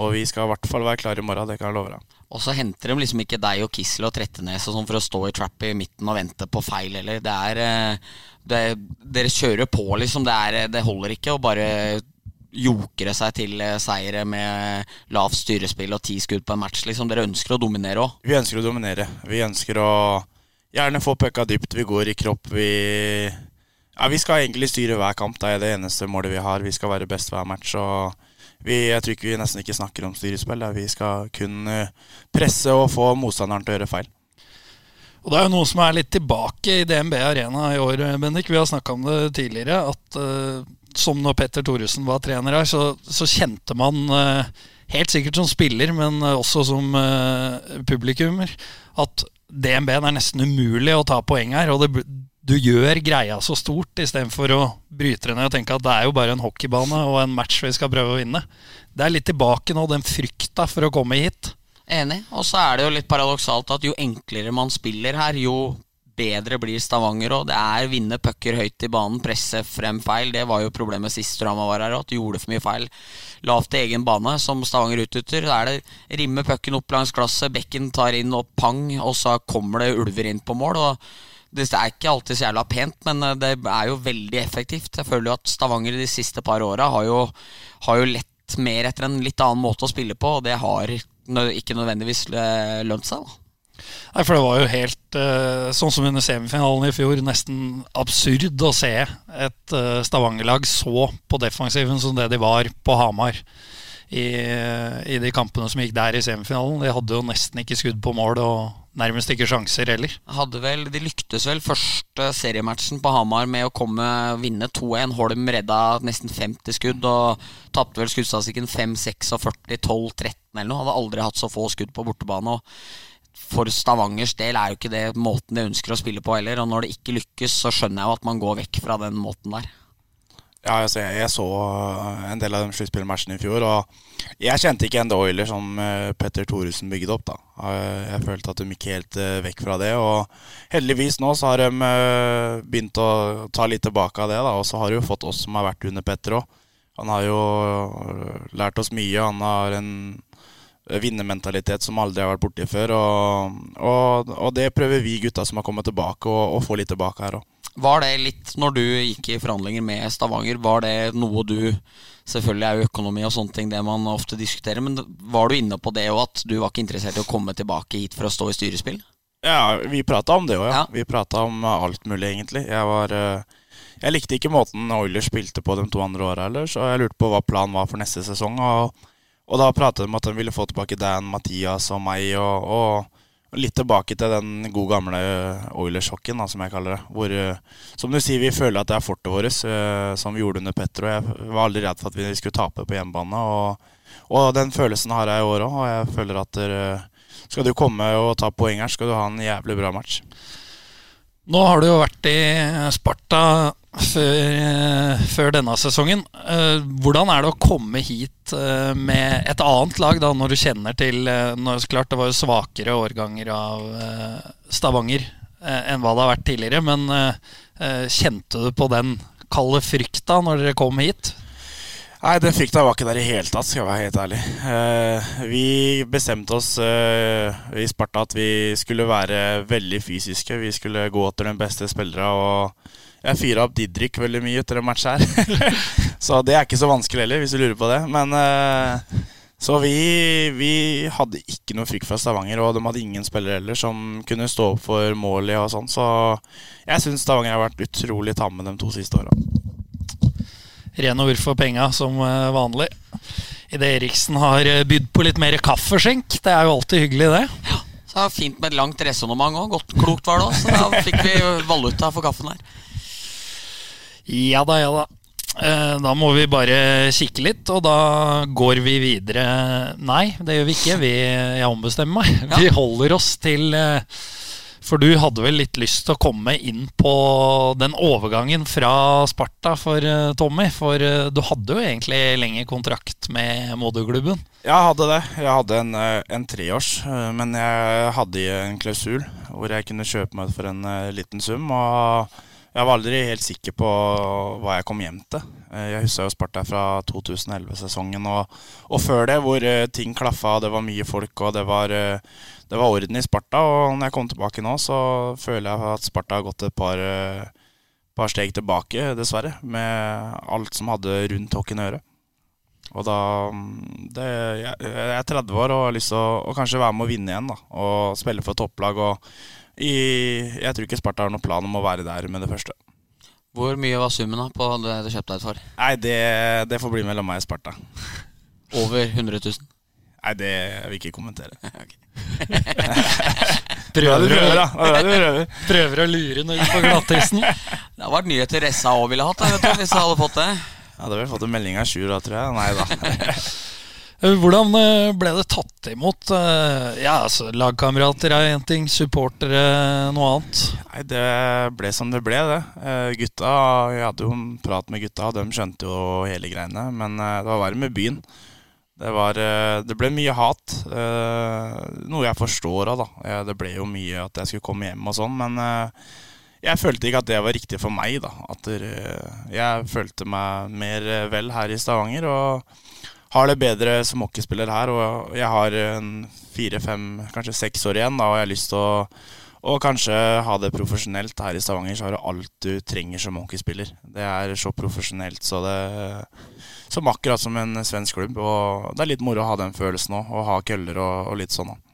Og vi skal i hvert fall være klare i morgen, det kan jeg love deg. Og så henter de liksom ikke deg og Kissel og Trettenes og sånn for å stå i trap i midten og vente på feil heller. Det er, eh, det, Dere kjører på, liksom. Det, er, det holder ikke å bare jokere seg til eh, seire med lavt styrespill og ti skudd på en match. Liksom. Dere ønsker å dominere òg. Vi ønsker å dominere. Vi ønsker å gjerne få pucka dypt. Vi går i kropp. Vi, ja, vi skal egentlig styre hver kamp. Det er det eneste målet vi har. Vi skal være best hver match. Og vi, jeg tror ikke vi nesten ikke snakker om styrespill. Vi skal kun eh, presse og få motstanderen til å gjøre feil. Og Det er jo noe som er litt tilbake i DNB Arena i år, Bendik. Vi har snakka om det tidligere. At uh, som når Petter Thoresen var trener her, så, så kjente man uh, helt sikkert som spiller, men også som uh, publikummer, at DNB er nesten umulig å ta poeng her. Og det, du gjør greia så stort istedenfor å bryte det ned og tenke at det er jo bare en hockeybane og en match vi skal prøve å vinne. Det er litt tilbake nå, den frykta for å komme hit. Enig. Og så er det jo litt paradoksalt at jo enklere man spiller her, jo bedre blir Stavanger òg. Det er vinne pucker høyt i banen, presse frem feil. Det var jo problemet sist Rama var her, at de gjorde for mye feil lavt i egen bane, som Stavanger utnytter. Da er det rimme pucken opp langs glasset, bekken tar inn og pang, og så kommer det ulver inn på mål. og det er ikke alltid så jævla pent, men eh, det er jo veldig effektivt. Jeg føler jo at Stavanger de siste par åra har, jo- har jo lett mer etter en litt annen måte å spille på, og det har ikke nødvendigvis eh, lønt seg. da Nei, for det var jo helt eh, sånn som under semifinalen i fjor, nesten absurd å se et Stavanger-lag så på defensiven som det de var på Hamar. I, I de kampene som gikk der i semifinalen. De hadde jo nesten ikke skudd på mål og nærmest ikke sjanser heller. Hadde vel, De lyktes vel første seriematchen på Hamar med å komme vinne 2-1. Holm redda nesten 50 skudd og tapte vel skuddstatistikken 5-46, 12-13 eller noe. Hadde aldri hatt så få skudd på bortebane. og For Stavangers del er jo ikke det måten de ønsker å spille på heller. Og når det ikke lykkes, så skjønner jeg jo at man går vekk fra den måten der. Ja, altså, jeg, jeg så uh, en del av de sluttspillmatchene i fjor, og jeg kjente ikke igjen The Oiler som uh, Petter Thoresen bygde opp. da. Uh, Jeg følte at de gikk helt vekk fra det, og heldigvis nå så har de begynt å ta litt tilbake av det, da, og så har de jo fått oss som har vært under Petter òg. Han har jo lært oss mye. Han har en vinnermentalitet som aldri har vært borti før, og, og, og det prøver vi gutta som har kommet tilbake, å få litt tilbake her òg. Var det litt, når du gikk i forhandlinger med Stavanger, var det noe du Selvfølgelig er jo økonomi og sånne ting det man ofte diskuterer, men var du inne på det òg, at du var ikke interessert i å komme tilbake hit for å stå i styrespill? Ja, vi prata om det òg, ja. Ja. Vi prata om eh, alt mulig, egentlig. Jeg var eh, Jeg likte ikke måten Oilers spilte på de to andre åra heller, så jeg lurte på hva planen var for neste sesong. Og, og da pratet de om at de ville få tilbake Dan, Mathias og meg, og, og, litt tilbake til den gode gamle Oilers-hockeyen, som jeg kaller det. Hvor, eh, som du sier, vi føler at det er fortet vårt, eh, som vi gjorde under Petro. Jeg var aldri redd for at vi skulle tape på hjemmebane. Og, og den følelsen har jeg i år òg, og jeg føler at eh, skal du komme og ta poeng her, skal du ha en jævlig bra match. Nå har du jo vært i Sparta før, eh, før denne sesongen. Eh, Hvordan er det å komme hit eh, med et annet lag, da, når du kjenner til når, Klart det var jo svakere årganger av Stavanger enn hva det har vært tidligere, men kjente du på den kalde frykta når dere kom hit? Nei, den frykta var ikke der i hele tatt, skal jeg være helt ærlig. Eh, vi bestemte oss eh, i Sparta at vi skulle være veldig fysiske. Vi skulle gå etter den beste spillere. Og jeg fyra opp Didrik veldig mye etter en match her. så det er ikke så vanskelig heller, hvis du lurer på det. Men uh, så vi, vi hadde ikke noe frykt fra Stavanger, og de hadde ingen spillere heller som kunne stå opp for målet og sånn. Så jeg syns Stavanger har vært utrolig tamme de to siste åra. Ren ord for penga, som eh, vanlig. Idet Eriksen har eh, bydd på litt mer kaffeskjenk. Det er jo alltid hyggelig, det. Så det var Fint med et langt resonnement òg. Klokt var det òg. Så da fikk vi valuta for kaffen her. Ja da, ja da. Eh, Da må vi bare kikke litt, og da går vi videre. Nei, det gjør vi ikke. Vi, jeg ombestemmer meg. Ja. Vi holder oss til eh, For du hadde vel litt lyst til å komme inn på den overgangen fra Sparta for eh, Tommy? For du hadde jo egentlig lenge kontrakt med moderklubben. Jeg hadde det. Jeg hadde en, en treårs, men jeg hadde en klausul hvor jeg kunne kjøpe meg for en liten sum. Og jeg var aldri helt sikker på hva jeg kom hjem til. Eh, Jeg husker jo Sparta fra 2011-sesongen og, og før det, hvor eh, ting klaffa, det var mye folk og det var, eh, det var orden i Sparta. Og når jeg kom tilbake nå, så føler jeg at Sparta har gått et par, par steg tilbake, dessverre. Med alt som hadde rundt hockeyen å gjøre. Og da mm, det, jeg, jeg er 30 år og har lyst til å kanskje være med å vinne igjen. da Og spille for topplag. Og i, jeg tror ikke Sparta har noen plan om å være der med det første. Hvor mye var summen da på det du kjøpte deg for? Nei, det, det får bli mellom meg og Sparta. Over 100 000? Nei, det vil jeg ikke kommentere. Prøver, du prøver. Prøver. prøver å lure noen på glattisen. Det har vært nyheter Ressa òg ville hatt, da, vet du, hvis jeg hadde fått det. Jeg hadde vel fått en melding av Sjur da, tror jeg. Nei da. Eh, Hvordan eh, ble det tatt imot? Eh, Ja, altså, Lagkamerater er én ting, supportere noe annet. Nei, det ble som det ble, det. Gutta, Jeg hadde jo en prat med gutta, og de skjønte jo hele greiene. Men det var verre med byen. Det, var, det ble mye hat. Noe jeg forstår av, da. Det ble jo mye at jeg skulle komme hjem og sånn, men jeg følte ikke at det var riktig for meg, da. At jeg følte meg mer vel her i Stavanger. og har det bedre som hockeyspiller her, og jeg har en fire-fem, kanskje seks år igjen, da, og jeg har lyst til å og kanskje ha det profesjonelt her i Stavanger, så har du alt du trenger som hockeyspiller. Det er så profesjonelt så det Som akkurat som en svensk klubb. Og det er litt moro å ha den følelsen òg, og ha køller og, og litt sånn. da.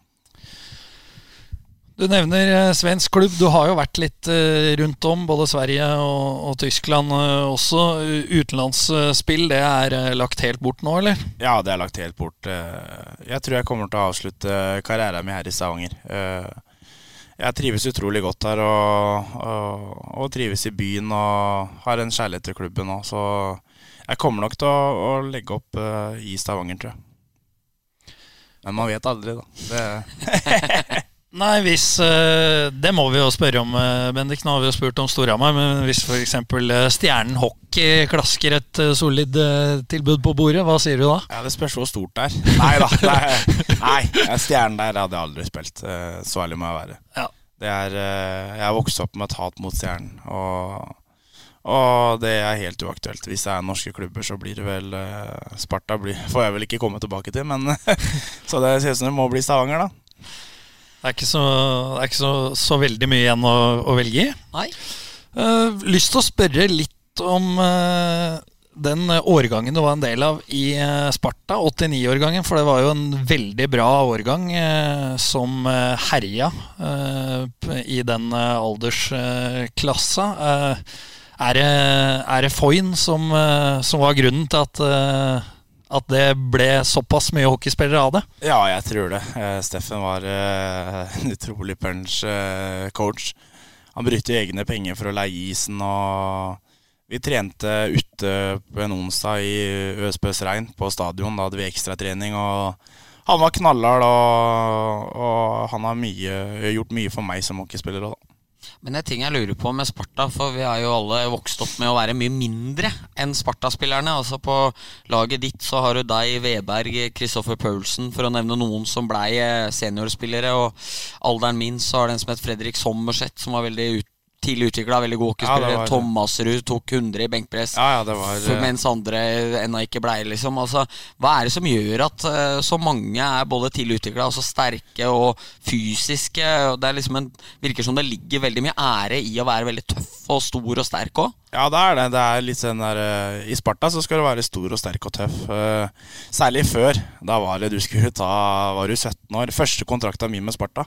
Du nevner eh, svensk klubb. Du har jo vært litt eh, rundt om, både Sverige og, og Tyskland eh, også. Utenlandsspill, det er lagt helt bort nå, eller? Ja, det er lagt helt bort. Jeg tror jeg kommer til å avslutte karrieren min her i Stavanger. Jeg trives utrolig godt her og, og, og trives i byen og har en kjærlighet til klubben nå. Så jeg kommer nok til å, å legge opp i Stavanger, tror jeg. Men man vet aldri, da. Det, Nei, hvis eh, Det må vi jo spørre om, eh, Bendik. Nå har vi jo spurt om Storhamar. Men hvis f.eks. Stjernen Hockey klasker et eh, solid eh, tilbud på bordet, hva sier du da? ja, det spørs hvor stort det er. Nei da. Nei, stjernen der hadde jeg aldri spilt. Eh, Så ærlig må jeg være. Ja. Det er, eh, jeg har vokst opp med et hat mot stjernen. Og, og det er helt uaktuelt. Hvis det er norske klubber, så blir det vel eh, Sparta blir, får jeg vel ikke komme tilbake til. Men, så det ser ut som det må bli Stavanger, da. Det er ikke så, det er ikke så, så veldig mye igjen å, å velge i. Nei. Uh, lyst til å spørre litt om uh, den årgangen du var en del av i uh, Sparta, 89-årgangen. For det var jo en veldig bra årgang som herja i den aldersklassa. Er, det, er det Foyn som, som var grunnen til at, At det ble såpass mye hockeyspillere av det? Ja, jeg tror det. Eh, Steffen var eh, en utrolig punch eh. Han brukte egne penger for å leie isen, og vi trente ute på en onsdag i øspøs regn på stadion. Da hadde vi ekstratrening, han var knallhard, og, og han har mye, gjort mye for meg som hockeyspiller da. Men det er ting jeg lurer på med Sparta, for vi har jo alle vokst opp med å være mye mindre enn Sparta-spillerne. Altså På laget ditt så har du deg, Veberg, Kristoffer Paulsen, for å nevne noen som blei eh, seniorspillere. Og alderen min så har det en som het Fredrik Sommerseth, som var veldig ut, tidlig utvikla, veldig god hockeyspiller. Ja. Thomasrud tok 100 i benkpress. Ja, ja, det var mens andre ennå ikke blei, liksom. Altså, hva er det som gjør at eh, så mange er både tidlig utvikla og så sterke og fysiske? Og det er liksom en, virker som det ligger veldig mye ære i å være veldig tøff og stor og sterk òg. Ja, det er det. Det er litt sånn der eh, I Sparta så skal du være stor og sterk og tøff. Eh, særlig før. Da var det du skulle ta Var du 17 år. Første kontrakta mi med Sparta,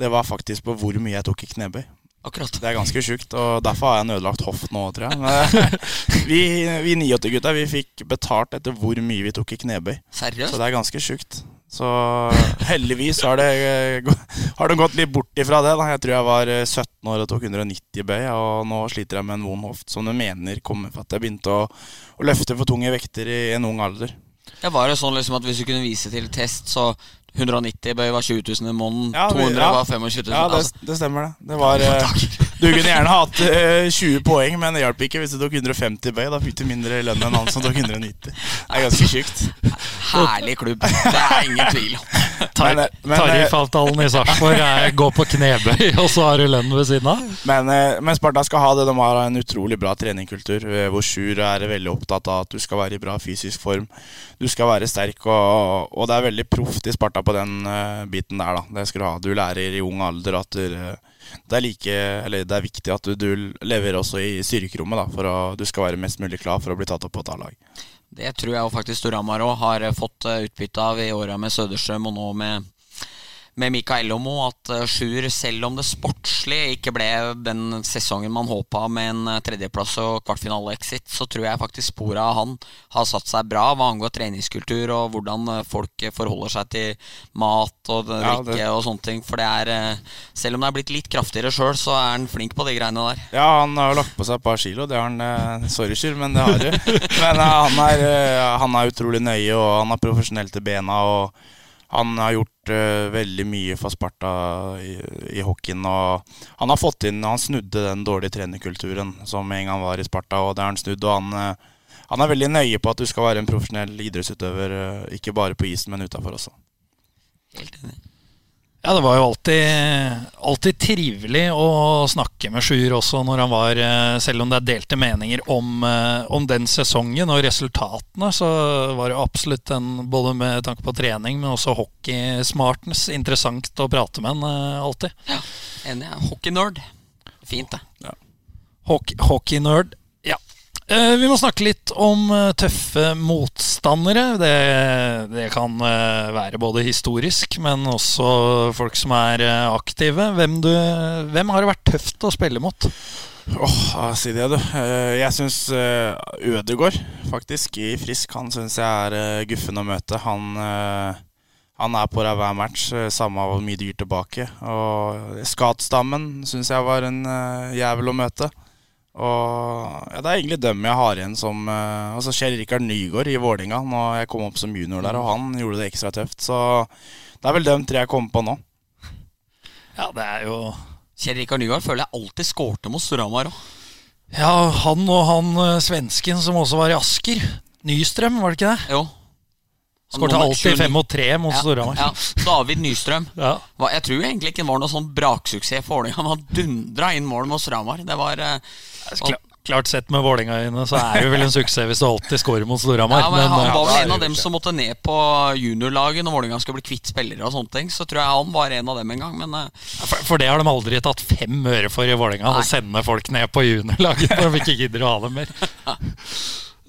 det var faktisk på hvor mye jeg tok i knebøy. Akkurat. Det er ganske sjukt, og derfor har jeg en ødelagt hoft nå, tror jeg. Eh, vi, vi 89-gutta vi fikk betalt etter hvor mye vi tok i knebøy. Så det er ganske sjukt. Så heldigvis har det, eh, har det gått litt bort ifra det. da Jeg tror jeg var eh, 17 år og tok 190 bøy, og nå sliter jeg med en vond hoft som du mener kommer for at jeg begynte å, å løfte for tunge vekter i en ung alder. Ja, var det sånn liksom at hvis du kunne vise til test, så 190 bøy var 20 000 i måneden, Ja, vi- 200 ja. var 25 000? Ja, det, altså, det stemmer, det. det var, eh, du kunne gjerne hatt uh, 20 poeng, men det hjalp ikke hvis du tok 150 bøy. Da fikk du mindre i lønn enn han som tok 190. Det er ganske sjukt. herlig klubb. Det er ingen tvil om. Tar Men, eh, eh, Tariffavtalen i Sarpsborg er gå på knebøy, og så har du lønnen ved siden av? Men, eh, men Sparta skal ha det. De har en utrolig bra treningkultur. eh, Hvor Sjur er veldig opptatt av at du skal være i bra fysisk form. Du skal være sterk, og, og det er veldig proft i Sparta på den eh, biten der. da Det skal Du ha Du lærer i ung alder at du, eh, det, er like, det er viktig at du, du lever også i styrkerommet da for å, du skal være mest mulig klar for å bli tatt opp på et A-lag. Det tror jeg faktisk Storhamar òg har eh, fått eh, utbytte av i åra med Søderstrøm og nå med, med Mikael Lomo. At eh, Sjur, selv om det sportslige ikke ble den sesongen man håpa med en eh, tredjeplass og kvartfinale-exit, så tror jeg faktisk sporet av han har satt seg bra hva angår treningskultur og hvordan eh, folk forholder seg til mat og drikke ja, og sånne ting. For det er Selv om det er blitt litt kraftigere sjøl, så er han flink på de greiene der. Ja, han har jo lagt på seg et par kilo. Det har han Sorry, Sjur, men det har du. Men han, er, han er utrolig nøye, og han er profesjonell til bena. Og han har gjort uh, veldig mye for Sparta i, i hockeyen. Og han har fått inn Han snudde den dårlige trenerkulturen som en gang var i Sparta, og det har han snudd. Og han, uh, han er veldig nøye på at du skal være en profesjonell idrettsutøver, uh, ikke bare på isen, men utafor også. Helt enig. Ja, det var jo alltid, alltid trivelig å snakke med Sjur også når han var eh, Selv om det er delte meninger om, eh, om den sesongen og resultatene, så var det absolutt en, både med tanke på trening, men også hockeysmartens, interessant å prate med han alltid. Ja, Enig. ja. Hockeynerd. Fint, det. Hockey- Hockeynerd. Eh, vi må snakke litt om eh, tøffe motstandere. Det, det kan eh, være både historisk, men også folk som er aktive. Hvem, du, hvem har det vært tøft å spille mot? Åh, oh, si det, du. Jeg syns Ødegård, faktisk, i Frisk, han syns jeg er guffen å møte. Han, han er på deg hver match, samme hvor mye du gir tilbake. Og Skatstammen syns jeg var en jævel å møte. Og ja, Det er egentlig dem jeg har igjen som uh, Altså Kjell Rikard Nygaard i Vålinga Når jeg kom opp som junior der, og han gjorde det ekstra tøft. Så det er vel dem tre jeg kommer på nå. Ja, det er jo Kjell Rikard Nygaard føler jeg alltid skårte mot Storhamar òg. Ja, han og han eh, svensken som også var i Asker. Nystrøm, var det ikke det? Jo. Skårte alltid 29. fem mot tre mot Ja, Storhamar. ja. David Nystrøm. Ja. Hva- Jeg tror egentlig ikke det var noe sånn braksuksess for Vålerenga. Han dundra inn mål mot Storhamar. Det var eh, Klart sett med Vålerenga-øyne så er det vel en suksess hvis du alltid scorer mot Storhamar. ja, men Han eh, var vel en av dem som måtte ned på juniorlaget når Vålerenga skulle bli kvitt spillere og sånne ting. Så tror jeg han var en av dem en gang. Men eh, for, for det har de aldri tatt fem øre for i Vålerenga. Nei. Å sende folk ned på juniorlaget når de ikke gidder å ha dem mer.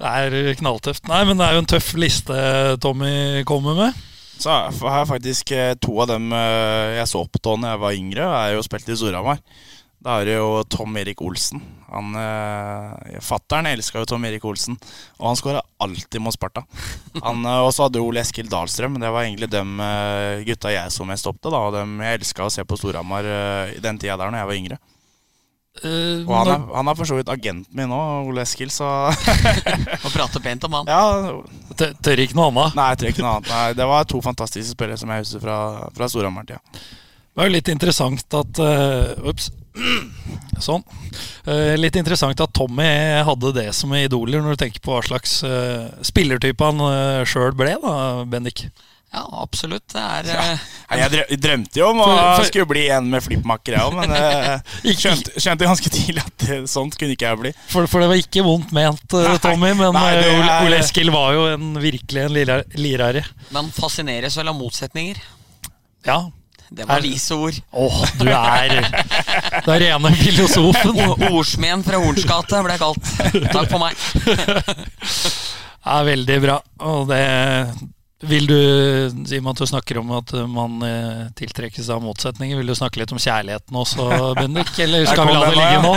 Det er knalltøft. Nei, men det er jo en tøff liste Tommy kommer med. Så har jeg faktisk eh, to av dem eh, jeg så opp til da jeg var yngre, er jo spilt i Storhamar. Da har du jo Tom Erik Olsen. Han, eh, Fattern elska jo Tom Erik Olsen, og han skåra alltid mot Sparta. Han, eh, og så hadde du Ole Eskil Dahlstrøm. Det var egentlig dem eh, gutta jeg så mest opp til. Da, og dem jeg elska å se på Storhamar eh, i den tida der når jeg var yngre. Uh, Og han er, han er for så vidt agenten min nå, Ole Eskil, så Og prate pent om han. ja. tør- tør ikke noe annet. Nei, tør ikke noe annet. Nei, det var to fantastiske spillere som jeg husker fra, fra Storhamar-tida. Det var jo litt interessant at uh, Ups. Sånn. Eh, litt interessant at Tommy hadde det som idoler, når du tenker på hva slags uh, spillertype han uh, sjøl ble, da, Bendik. Ja, absolutt. Det er ja. Jeg drømte jo om å For- for- skulle bli en med flippmakker, jeg òg, men eh, skjønte, skjønte ganske tidlig at det, sånt kunne ikke jeg bli. For, for det var ikke vondt ment, Tommy, men Nei, det Ole, er- Ole Eskil var jo en, virkelig en lirære. lirare. Man fascineres vel av motsetninger. Ja. Det var vise ord. Åh, du er Det er rene filosofen. Ordsmeden fra Horns gate ble kalt. Takk for meg. er veldig bra. Og det vil du, i og med at du snakker om at man eh, tiltrekkes av motsetninger, vil du snakke litt om kjærligheten også, Bendik? Eller skal vi la det ligge nå?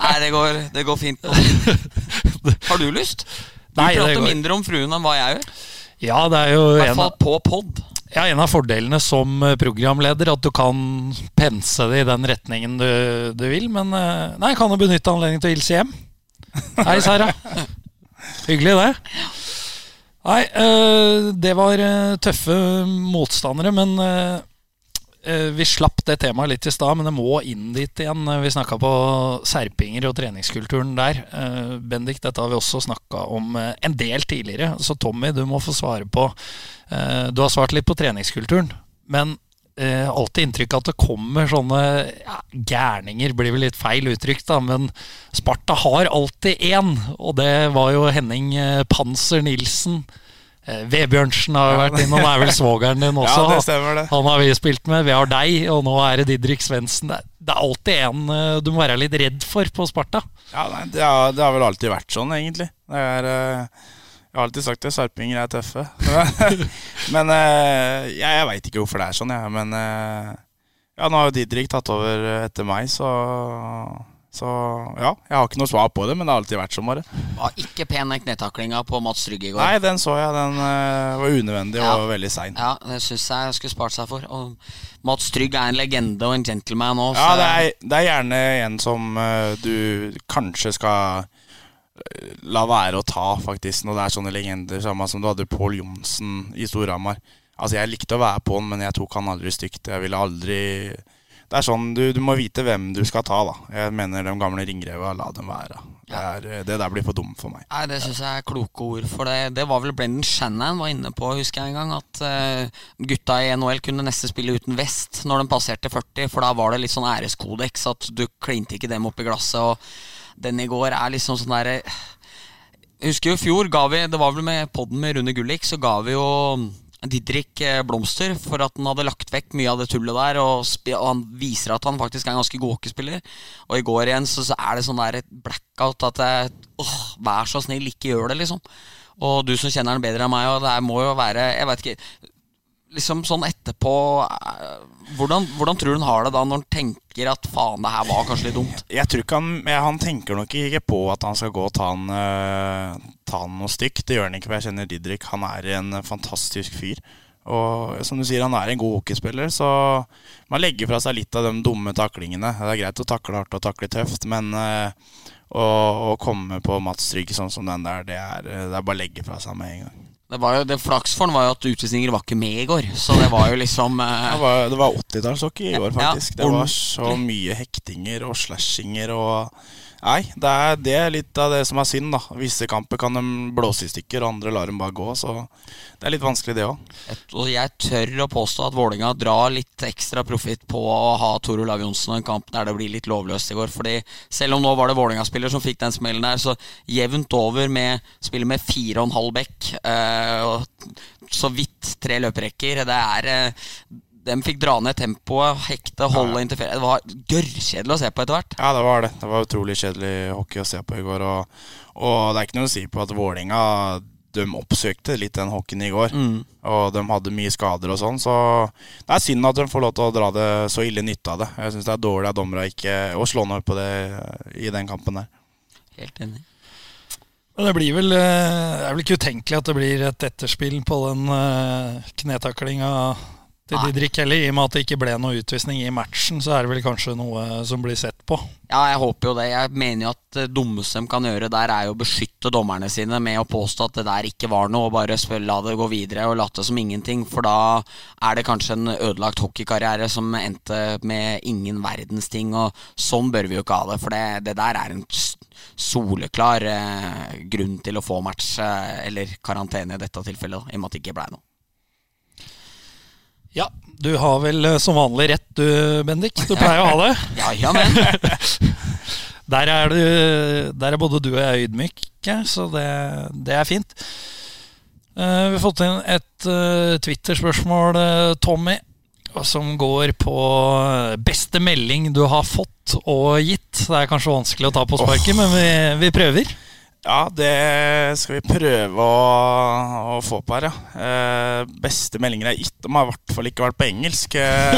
Nei, det går, det går fint. nå. Har du lyst? Du Nei, det prater mindre om fruen enn hva jeg gjør. Ja, det er jo I hvert fall på pod. Ja, en av fordelene som eh, programleder, at du kan pense det i den retningen du, du vil. Men eh, nei, kan jo benytte anledningen til å hilse hjem. Hei, Sara. Hyggelig, det. Nei, eh, det var tøffe motstandere, men vi slapp det temaet litt i stad, men det må inn dit igjen. Eh, Vi snakka på serpinger og treningskulturen der. Eh, Bendik, dette har vi også snakka om eh, en del tidligere, så Tommy, du må få svare på eh, Du har svart litt på treningskulturen, men eh, alltid inntrykk at det kommer sånne ja, gærninger, blir vel litt feil uttrykk, da, men Sparta har alltid én, og det var jo Henning eh, Panser Nilsen. Eh, Vebjørnsen har vært innom, er vel svogeren din også. Ja, det stemmer, det. Han har vi spilt med. Vi har deg, og nå er det Didrik Svendsen. Det, er alltid en eh, du må være litt redd for på Sparta. Ja, nei, det, har, det har vel alltid vært sånn, egentlig. Det er, eh, jeg har alltid sagt det, sarpinger er tøffe. men jeg, jeg veit ikke hvorfor det er sånn, jeg. Men ja, nå har jo Didrik tatt over etter meg, så så ja, jeg har ikke noe svar på det, men det har alltid vært sånn, bare. Var ikke pen den knetaklinga på Mats Trygg i går. Nei, den så jeg. Den uh, var unødvendig Ja. og veldig sein. Ja, det syns jeg jeg skulle spart seg for. Og Mats Trygg er en legende og en gentleman òg. Ja, det er, det er gjerne en som uh, du kanskje skal eh, la være å ta, faktisk, når det er sånne legender. Samme som du hadde Pål Johnsen i Storhamar. Altså, jeg likte å være på han, men jeg tok han aldri stygt. Jeg ville aldri Det er sånn, du, du må vite hvem du skal ta, da. Jeg mener de gamle ringreva, la dem være. Det, er, eh, det der blir for dumt for meg. Nei, Det syns jeg er kloke ord. For det, det var vel Brendan Shannon var inne på, husker jeg en gang. At uh, gutta i NHL kunne nesten spille uten vest når de passerte 40. For da var det litt sånn æreskodeks at du klinte ikke dem opp i glasset. Og den i går er liksom sånn derre Jeg husker jo i fjor ga vi Det var vel med podden med Rune Gullik, så ga vi jo Didrik eh, blomster for at han hadde lagt vekk mye av det tullet der. Og, og han viser at han faktisk er en ganske god hockeyspiller. Og i går igjen så, så er det sånn der blackout at jeg, åh, Vær så snill, ikke gjør det, liksom. Og du som kjenner han bedre enn meg, og det må jo være Jeg vet ikke Liksom sånn etterpå eh, hvordan, hvordan tror du han har det da, når han tenker at faen, det her var kanskje litt dumt? Jeg tror ikke han Han tenker nok ikke på at han skal gå og ta han, eh, ta han noe stygt. Det gjør han ikke, for jeg kjenner Didrik. Han er en fantastisk fyr. Og som du sier, han er en god hockeyspiller, så man legger fra seg litt av de dumme taklingene. Det er greit å takle hardt og takle tøft, men eh, å, å komme på Mats Trygg sånn som den der, det er, det er bare å legge fra seg med en gang. Det var jo, det Flaks for han var jo at utvisninger var ikke med i går, så det var jo liksom eh, Det var, var 80-tallshockey i går, Ja, faktisk. Det var så mye hektinger og slashinger og Nei, det er, det er litt av det som er synd, da. Visse kamper kan de blåse i stykker, og andre lar dem bare gå. Så det er litt vanskelig, det òg. Jeg tør å påstå at Vålinga drar litt ekstra profitt på å ha Tor Olav Johnsen og en kamp der det blir litt lovløst i går. Fordi selv om nå var det Vålinga-spiller som fikk den smellen der, så jevnt over med spiller med fire og en halv bekk eh, så vidt tre løperekker. Det er eh, De fikk dra ned tempoet, hekte, holde inntil ferie. Det var gørrkjedelig å se på etter hvert. Ja, det var det. Det var utrolig kjedelig hockey å se på i går. Og, og det er ikke noe å si på at Vålinga de oppsøkte litt den hockeyen i går. Mm. Og de hadde mye skader og sånn, så det er synd at de får lov til å dra det så ille nytte av det. Jeg syns det er dårlig av dommerne ikke å slå ned på det i den kampen der. Helt enig. Men det blir vel eh, Det er vel ikke utenkelig at det blir et etterspill på den uh, knetaklinga til Didrik heller. I og med at det ikke ble noe utvisning i matchen, så er det vel kanskje noe som blir sett på. Ja, jeg håper jo det. Jeg mener jo at det dummeste de kan gjøre der, er jo å beskytte dommerne sine med å påstå at det der ikke var noe, og bare spør, la det gå videre og late som ingenting. For da er det kanskje en ødelagt hockeykarriere som endte med ingen verdens ting, og sånn bør vi jo ikke ha det. For det, det der er en soleklar eh, grunn til å få match, eh, eller karantene i dette tilfellet, da, i og med at det ikke blei noe. Ja, du har vel eh, som vanlig rett du, Bendik. Du pleier å ha det. Ja, ja, men. Der er, du, der er både du og jeg ydmyke, så det, det er fint. Uh, vi har fått inn et uh, Twitter-spørsmål, Tommy, som går på beste melding du har fått og gitt. Det er kanskje vanskelig å ta på sparket, men vi, vi prøver. Ja, det skal vi prøve å, å få på her, ja. Eh, beste meldinger jeg har gitt, de har i hvert fall ikke vært på engelsk. Eh,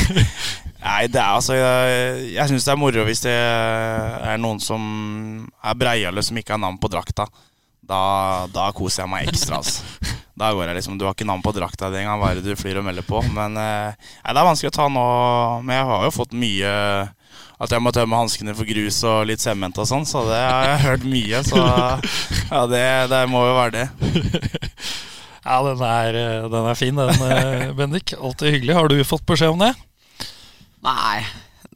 Nei, det er altså Jeg, jeg syns det er moro hvis det er noen som er breiale, som ikke har navn på drakta. Da, da koser jeg meg ekstra, altså. Da går jeg liksom Du har ikke navn på drakta di engang, hva er det du flyr og melder på? Men eh, det er vanskelig å ta nå. Men jeg har jo fått mye at jeg må tømme hanskene for grus og litt sement og sånn, så det har jeg hørt mye. Så ja, det, det må jo være det. Ja, den er, eh, den er fin, den, eh, Bendik. Alltid hyggelig. Har du fått beskjed om det? Nei,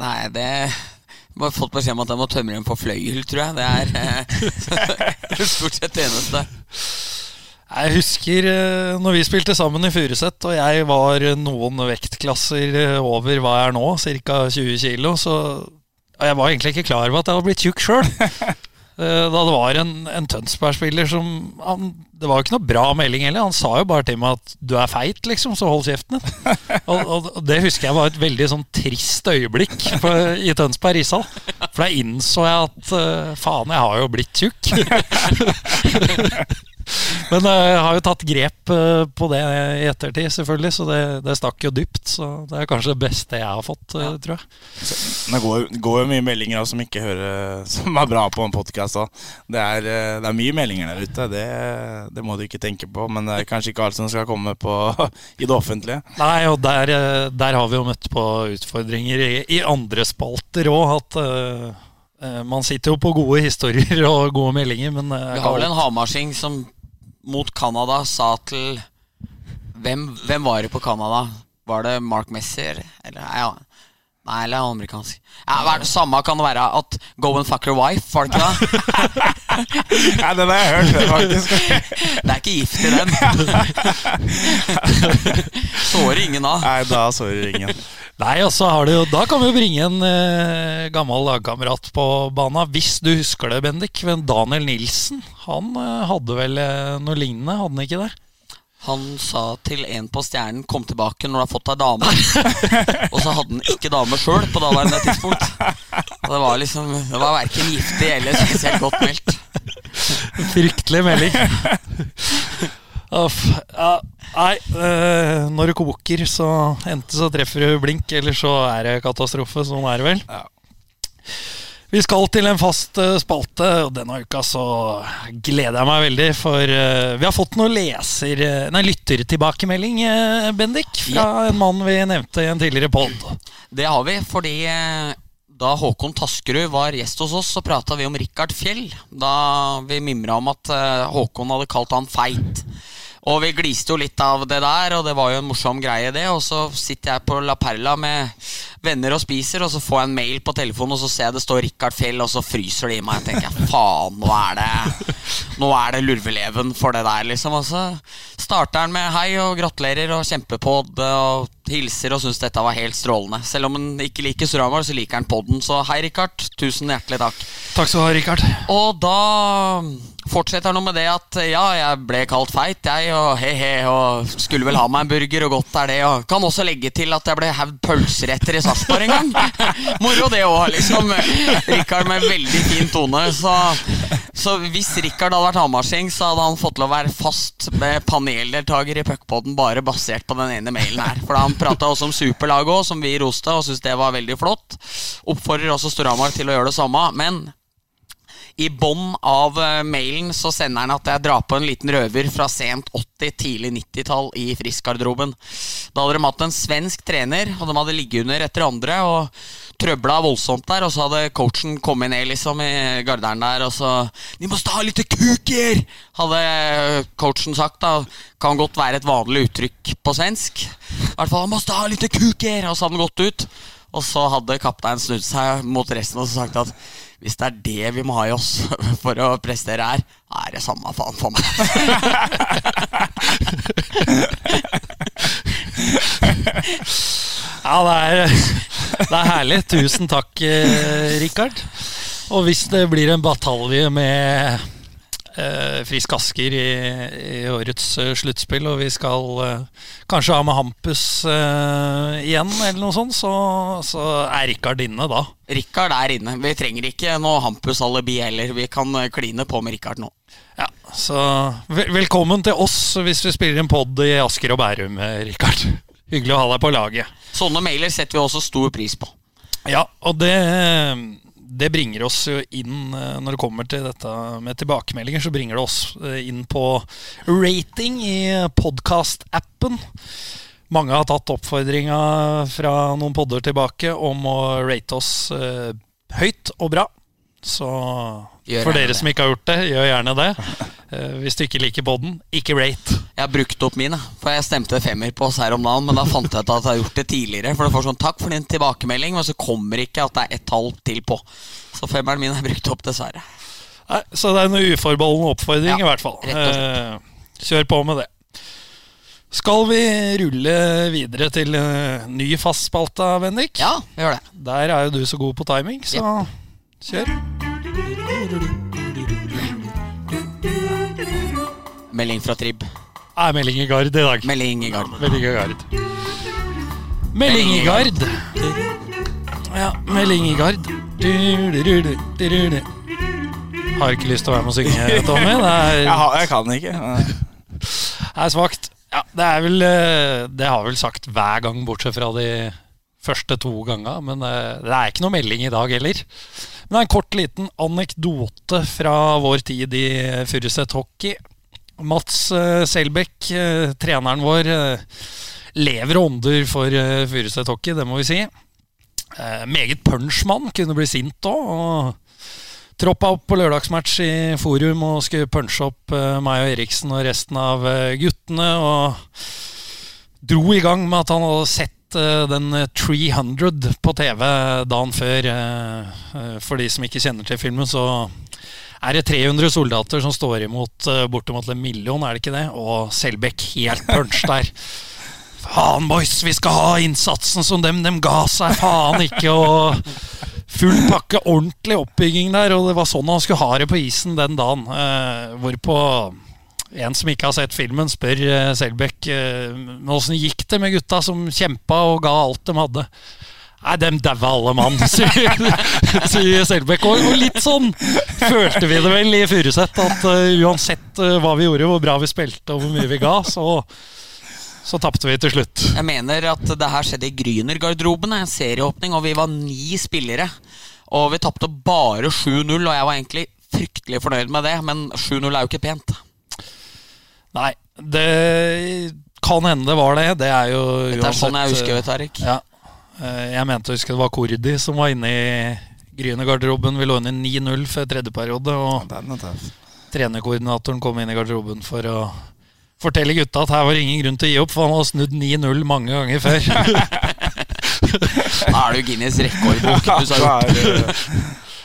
nei, det har fått beskjed om at jeg må tømme dem på fløyel, tror jeg. Det er eh, stort sett det eneste. Jeg husker eh, når vi spilte sammen i Furuset, og jeg var noen vektklasser eh, over hva jeg er nå, ca. 20 kilo, så jeg var egentlig ikke klar over at jeg hadde blitt tjukk sjøl. Da det var en, en Tønsberg-spiller som han, Det var jo ikke noe bra melding heller. Han sa jo bare til meg at 'du er feit', liksom, så hold kjeften din. Og, og, det husker jeg var et veldig sånn trist øyeblikk på, i Tønsberg ishall. For da innså jeg at eh, faen, jeg har jo blitt tjukk. Men eh, jeg har jo tatt grep eh, på det i ettertid, selvfølgelig, så det, det stakk jo dypt. Så det er kanskje det beste jeg har fått, ja. tror jeg. Det går, går jo mye meldinger av som ikke hører Som er bra på en podkast òg. Det, eh, det er mye meldinger der ute, det, det må du ikke tenke på. Men det er kanskje ikke alt som skal komme på i det offentlige. Nei, og der, eh, der har vi jo møtt på utfordringer i, i andre spalter òg. At eh, eh, man sitter jo på gode historier og gode meldinger, men eh, Vi har vel en hamarsing som mot Canada sa til Hvem, hvem var det på Canada? Var det Mark Messer? Eller, ja. Nei, eller er amerikansk? Ja, hva er det Samme kan det være at Go and fuck your wife, var det ikke det? Nei, den har jeg hørt, faktisk. Det er ikke gift i den. Sårer ingen av. Nei, da så ingen. Nei, og så har du jo Da kan vi bringe en eh, gammel lagkamerat på bana, hvis du husker det, Bendik. Men Daniel Nilsen, han eh, hadde vel eh, noe lignende, hadde han ikke det? Han sa til en på Stjernen 'kom tilbake når du har fått deg dame'. Og så hadde han ikke dame sjøl på daværende tidspunkt. Og det var liksom Det var verken giftig eller spesielt godt meldt. Fryktelig melding. Uff. Ja, nei, øh, når det koker, så enten så treffer du blink, eller så er det katastrofe. Sånn er det vel. Ja. Vi skal til en fast eh, spalte, og denne uka så gleder jeg meg veldig. For eh, vi har fått noe leser... eh, Nei, lyttertilbakemelding, Bendik. Fra en mann vi nevnte i en tidligere pod. Det har vi, fordi da Håkon Taskerud var gjest hos oss, så prata vi om Rikard Fjell. Da vi mimra om at Håkon hadde kalt han feit. Og vi gliste jo litt av det der, og det var jo en morsom greie, det. Og så sitter jeg på La Perla med venner og spiser, og så får jeg en mail på telefonen, og så ser jeg det står Rikard Fjell, og så fryser det i meg. Jeg tenker faen, nå er det Nå er det lurveleven for det der, liksom. Og så starter han med hei og gratulerer og kjempepod og hilser og syns dette var helt strålende. Selv om han ikke liker Storhamar, så liker han podden. Så hei, Rikard. Tusen hjertelig takk. Takk skal du ha, Rikard. Og da fortsetter han med det at ja, jeg ble kalt feit, jeg, og he-he, og skulle vel ha meg en burger, og godt er det, og kan også legge til at jeg ble hevd pølseretter i Sarpsborg en gang. Moro det òg, liksom. Rikard med veldig fin tone. Så Så hvis Rikard hadde vært Hamarsing, så hadde han fått lov å være fast med paneldeltaker i Puckpodden bare basert på den ene mailen her. For han prata også om superlaget òg, som vi roste og syntes det var veldig flott. Oppfordrer også Storhamar til å gjøre det samme. Men i bånn av eh, mailen så sender han at jeg drar på en liten røver fra sent 80-, tidlig 90-tall i Frisk-garderoben. Da hadde de hatt en svensk trener, og de hadde ligget under etter andre. og Trøbla voldsomt der, og så hadde coachen kommet ned liksom i garderen der, og så 'De må ha litt kuker!' hadde coachen sagt. da Kan godt være et vanlig uttrykk på svensk. I hvert fall må ha litt kuker!' Og så hadde han gått ut. Og så hadde kapteinen snudd seg mot resten og sagt at hvis det er det vi må ha i oss for å prestere her, er det samme faen for meg. Ja, det er, det er herlig. Tusen takk, eh, Rikard. Og hvis det blir en batalje med Frisk Asker i, i årets eh, sluttspill, og vi skal eh, kanskje ha med Hampus eh, igjen, eller noe sånt, så, så er Rikard inne da. Rikard er inne. Vi trenger ikke noe Hampus-alibi heller. Vi kan eh, kline på med Rikard nå. Ja, så velkommen til oss hvis vi spiller en pod i Asker og Bærum, eh, Rikard. Hyggelig å ha deg på laget. Sånne mailer setter vi også stor pris på. Ja, og det, det bringer oss jo inn eh, Når det kommer til dette med tilbakemeldinger, så bringer det oss eh, inn på rating i podkast-appen. Mange har tatt oppfordringa fra noen podder tilbake om å rate oss eh, høyt og bra. Så Gjør for dere det. som ikke har gjort det, gjør gjerne det. Eh, hvis du ikke liker podden, ikke rate. Jeg har brukt opp mine, for jeg stemte femmer på oss her om dagen. Men da fant jeg ut at jeg har gjort det tidligere. For det får sånn takk for din tilbakemelding, men så kommer ikke at det er ett tall til på. Så femmeren min er brukt opp, dessverre. Nei, så det er en uforbeholden oppfordring, Ja, i hvert fall. rett og Eh, kjør på med det. Skal vi rulle videre til eh, ny fastspalte, Bendik? Ja, vi gjør det. Der er jo du så god på timing, så kjør. Melding fra Trib. Er melding i gard i dag. Melding i gard. Melding i gard. Melding i gard. Ja, melding i gard. Har ikke lyst til å være med og synge, Tommy. Det er Jeg, har, jeg kan ikke. er svakt. Ja, det er vel eh, Det har vel sagt hver gang, bortsett fra de første to gangene. Men eh, det er ikke noe melding i dag heller. Men det er en kort, liten anekdote fra vår tid i Furuset hockey. Mats eh, Selbekk, eh, treneren vår, eh, lever og ånder for Furuset hockey, det må vi si. Meget punchmann, kunne bli sint òg. Troppa opp på lørdagsmatch i Forum og skulle punche opp meg og Eriksen og resten av guttene. Og dro i gang med at han hadde sett eh, den eh, 300 på TV dagen før. eh, eh, For de som ikke kjenner til filmen, så er det 300 soldater som står imot eh, bortimot en million, er det ikke det? Og Selbekk helt punch der. Faen, boys, vi skal ha innsatsen som dem, dem ga seg faen ikke. Og full pakke, ordentlig oppbygging der. Og det var sånn han skulle ha det på isen den dagen. Eh, hvorpå en som ikke har sett filmen, spør eh, Selbekk eh, men åssen gikk det med gutta som kjempa og ga alt de hadde. Nei, dem daua alle mann, sier, sier Selbekk. Og, litt sånn følte vi det vel i Furuset. At eh, uansett hva vi gjorde, hvor bra vi spilte og hvor mye vi ga, så, så tapte vi til slutt. Jeg mener at det her skjedde i Gryner-garderoben. En serieåpning, og vi var ni spillere. Og vi tapte bare 7-0, og jeg var egentlig fryktelig fornøyd med det, men 7-0 er jo ikke pent. Nei, det kan hende det var det. Det er jo Dette er sånn jeg husker det, Tariq. Ja. Eh, Jeg mente å huske det var Kordi som var inne i Gryne-garderoben. Vi lå inne 9-0 før tredje periode, og Den er trenerkoordinatoren kom inn i garderoben for å fortelle gutta at her var det ingen grunn til å gi opp, for han har snudd 9-0 mange ganger før. Da er det jo Guinness rekordbok. Du sa gjort.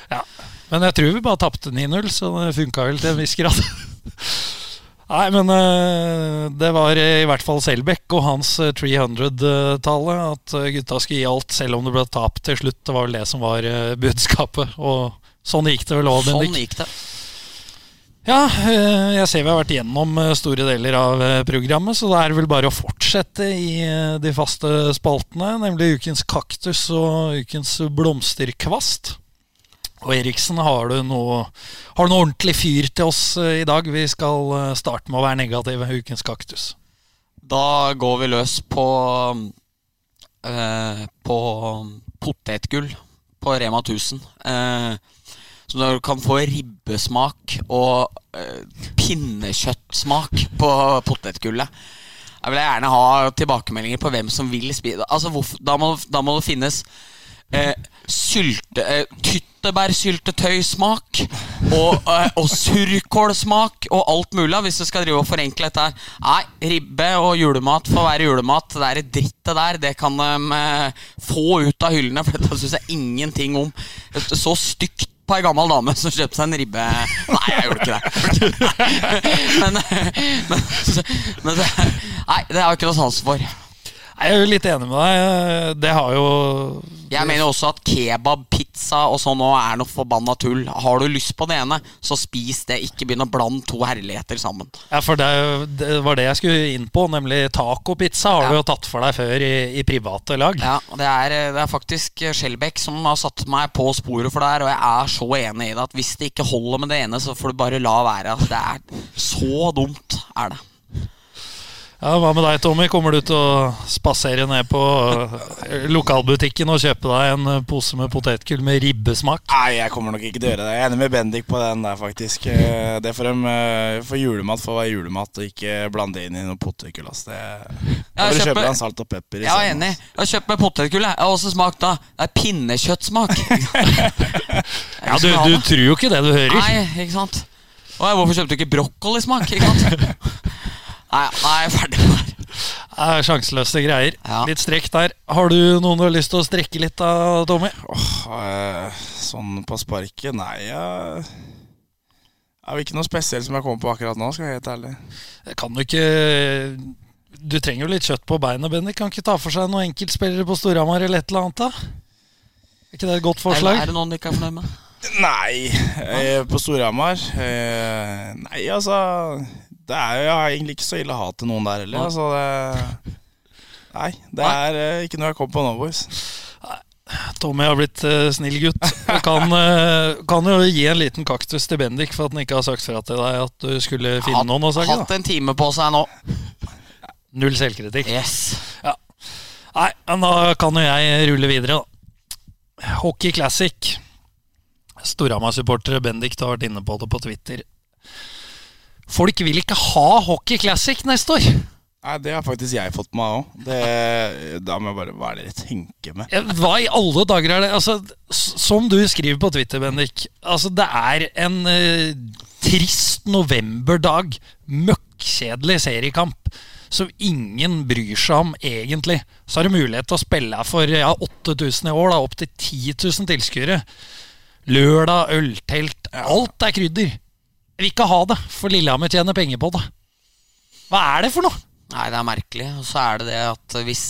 jo er Men jeg tror vi bare tapte 9-0, så det funka vel til en viss grad. Nei, men eh, det var i hvert fall Selbekk og hans eh, 300-tallet. At eh, gutta skulle gi alt, selv om det ble tap til slutt. Det var vel det som var eh, budskapet. Og sånn gikk det vel òg, Sånn gikk det. Ja, eh, jeg ser vi har vært gjennom eh, store deler av eh, programmet, så det er vel bare å fortsette i eh, de faste spaltene, nemlig ukens kaktus og ukens blomsterkvast. Og Eriksen, har du noe Har du noe ordentlig fyr til oss eh, i dag? Vi skal eh, starte med å være negative. Ukens kaktus. Da går vi løs på eh, På potetgull på Rema 1000. Eh, så du kan få ribbesmak og eh, pinnekjøttsmak på potetgullet. Jeg vil gjerne ha tilbakemeldinger på hvem som vil spise altså, da, da må det finnes eh, sylte, eh, tyttebærsyltetøysmak og, uh, og surkålsmak og alt mulig. Hvis du skal drive og forenkle dette her. Nei, ribbe og julemat får være julemat. Det der drittet der, det kan de uh, få ut av hyllene, for dette syns jeg ingenting om. Så stygt på ei gammel dame som kjøpte seg en ribbe Nei, jeg gjorde ikke det. Men, men, men det, Nei, det har jeg ikke noe sans for. Jeg er jo litt enig med deg. Det har jo Jeg mener også at kebab, pizza og sånn nå er noe forbanna tull. Har du lyst på det ene, så spis det. Ikke begynn å blande to herligheter sammen. Ja, for det, det var det jeg skulle inn på, nemlig tacopizza har Ja. du jo tatt for deg før i, i private lag. Ja, det er, det er faktisk Skjelbæk som har satt meg på sporet for det her, og jeg er så enig i det at hvis det ikke holder med det ene, så får du bare la være. Altså, det er så dumt, er det. Ja, Hva med deg, Tommy? Kommer du til å spasere ned på eh, lokalbutikken og kjøpe deg en eh, pose med potetgull med ribbesmak? Nei, jeg kommer nok ikke til å gjøre det. Jeg er enig med Bendik på den der, faktisk. Eh, Det får eh, For julemat får være julemat, og ikke blande inn i noe potetgull. Altså. Det Jeg Da bør du kjøpe deg en salt og pepper. Jeg er enig. Jeg har kjøpt meg potetgull. jeg. Har også smakt da. Det er pinnekjøttsmak. Ja, du, du tror jo ikke det du hører. Nei, ikke sant. Oi, hvorfor kjøpte du ikke brokkolismak? Ikke sant? Nei, jeg er ferdig med det. Det er sjanseløse greier. Ja. Litt strekk der. Har du noen du har lyst til å strekke litt av, Tommy? Åh, eh, sånn på sparket? Nei, jeg er vel ikke noe spesielt som jeg kommer på akkurat nå, skal jeg være helt ærlig. Kan du ikke Du trenger jo litt kjøtt på beina, Bendik. Kan ikke ta for seg noen enkeltspillere på Storhamar eller et eller annet? da? Er ikke det et godt Er, forslag? er det noen du ikke er fornøyd med? Nei, eh, på Storhamar eh, Nei, altså det er, jo egentlig ikke så ille hat til noen der heller. Altså, det, nei, det Nei. er eh, ikke noe jeg kom på nå, boys. Tommy har blitt eh, snill gutt. Jeg kan, eh, kan jo gi en liten kaktus til Bendik for at han ikke har sagt fra til deg at du skulle finne Hatt- noen å sage. Hatt da. en time på seg nå. Null selvkritikk. Yes. Nei, men da kan jo jeg rulle videre, da. Hockey Classic. Storhamar-supportere Bendik har vært inne på det på Twitter. Folk vil ikke ha Hockey Classic neste år. Nei, Det har faktisk jeg fått meg òg. Da må jeg bare Hva er det dere tenker med? Hva i alle dager er det? Altså, som du skriver på Twitter, Bendik. Altså, det er en uh, trist novemberdag. Møkkjedelig seriekamp. Som ingen bryr seg om, egentlig. Så har du mulighet til å spille for ja, 8000 i år, da, opp til 10 000 tilskuere. Lørdag, øltelt. Alt er krydder. Vil ikke ha det, for Lillehammer tjener penger på det. Hva er det for noe? Nei, det er merkelig. Og så er det det at hvis,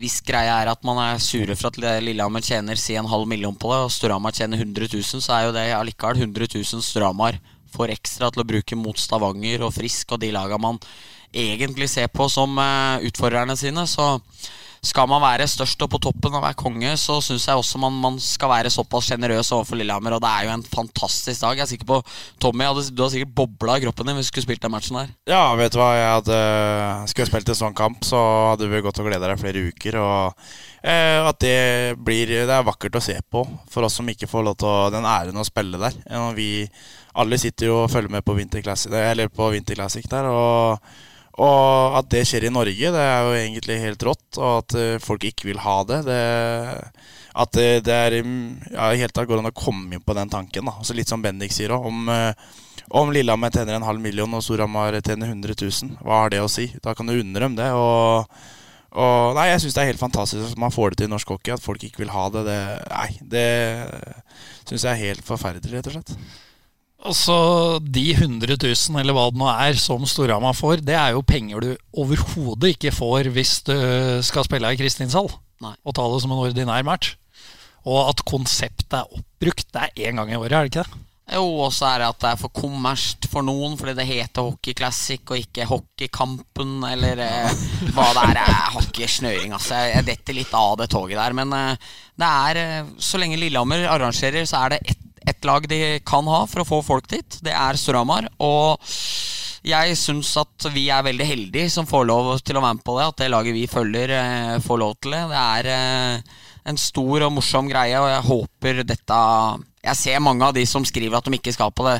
hvis greia er at man er sure for at Lillehammer tjener si en halv million på det, og Storhamar tjener 100 000, så er jo det allikevel 100 000 Storhamar får ekstra til å bruke mot Stavanger og Frisk og de laga man egentlig ser på som eh, utfordrerne sine. Så skal man være størst og på toppen og være konge, så syns jeg også man, man skal være såpass sjenerøs overfor Lillehammer. Og det er jo en fantastisk dag. Jeg er sikker på Tommy, hadde, du har sikkert bobla i kroppen din hvis du skulle spilt den matchen der. Ja, vet du hva, jeg hadde Skulle jeg spilt en sånn kamp, så hadde vi gått og gleda deg flere uker. Og eh, at det blir Det er vakkert å se på for oss som ikke får lov til å, den æren å spille der. Vi alle sitter jo og følger med på Winter Classic, eller på Winter Classic der. og og at det skjer i Norge, det er jo egentlig helt rått. Og at eh, folk ikke vil ha det. det at det, det er ja, helt tatt går an å komme inn på den tanken. Da. Altså litt som Bendik sier òg. Om, eh, om Lillehammer tjener en halv million og Storhamar tjener 100 000, hva har det å si? Da kan du unne dem det. Og, og nei, jeg syns det er helt fantastisk at man får det til i norsk hockey. At folk ikke vil ha det. det nei, det syns jeg er helt forferdelig, rett og slett. Altså, De 100 000, eller hva det nå er, som Storhamar får, det er jo penger du overhodet ikke får hvis du skal spille i Kristinshall og ta det som en ordinær match. Og at konseptet er oppbrukt, det er én gang i året, er det ikke det? Jo, og så er det at det er for kommersielt for noen, fordi det heter Hockey Classic og ikke Hockeykampen, eller eh, hva det er. Jeg har ikke snøring, altså. Jeg, jeg detter litt av det toget der. Men eh, det er eh, Så lenge Lillehammer arrangerer, så er det ett ett lag de kan ha for å få folk dit. Det er Storhamar. Og jeg syns at vi er veldig heldige som får lov til å være med på det. At det laget vi følger, eh, får lov til det. Det er eh, en stor og morsom greie, og jeg håper dette Jeg ser mange av de som skriver at de ikke skal på det.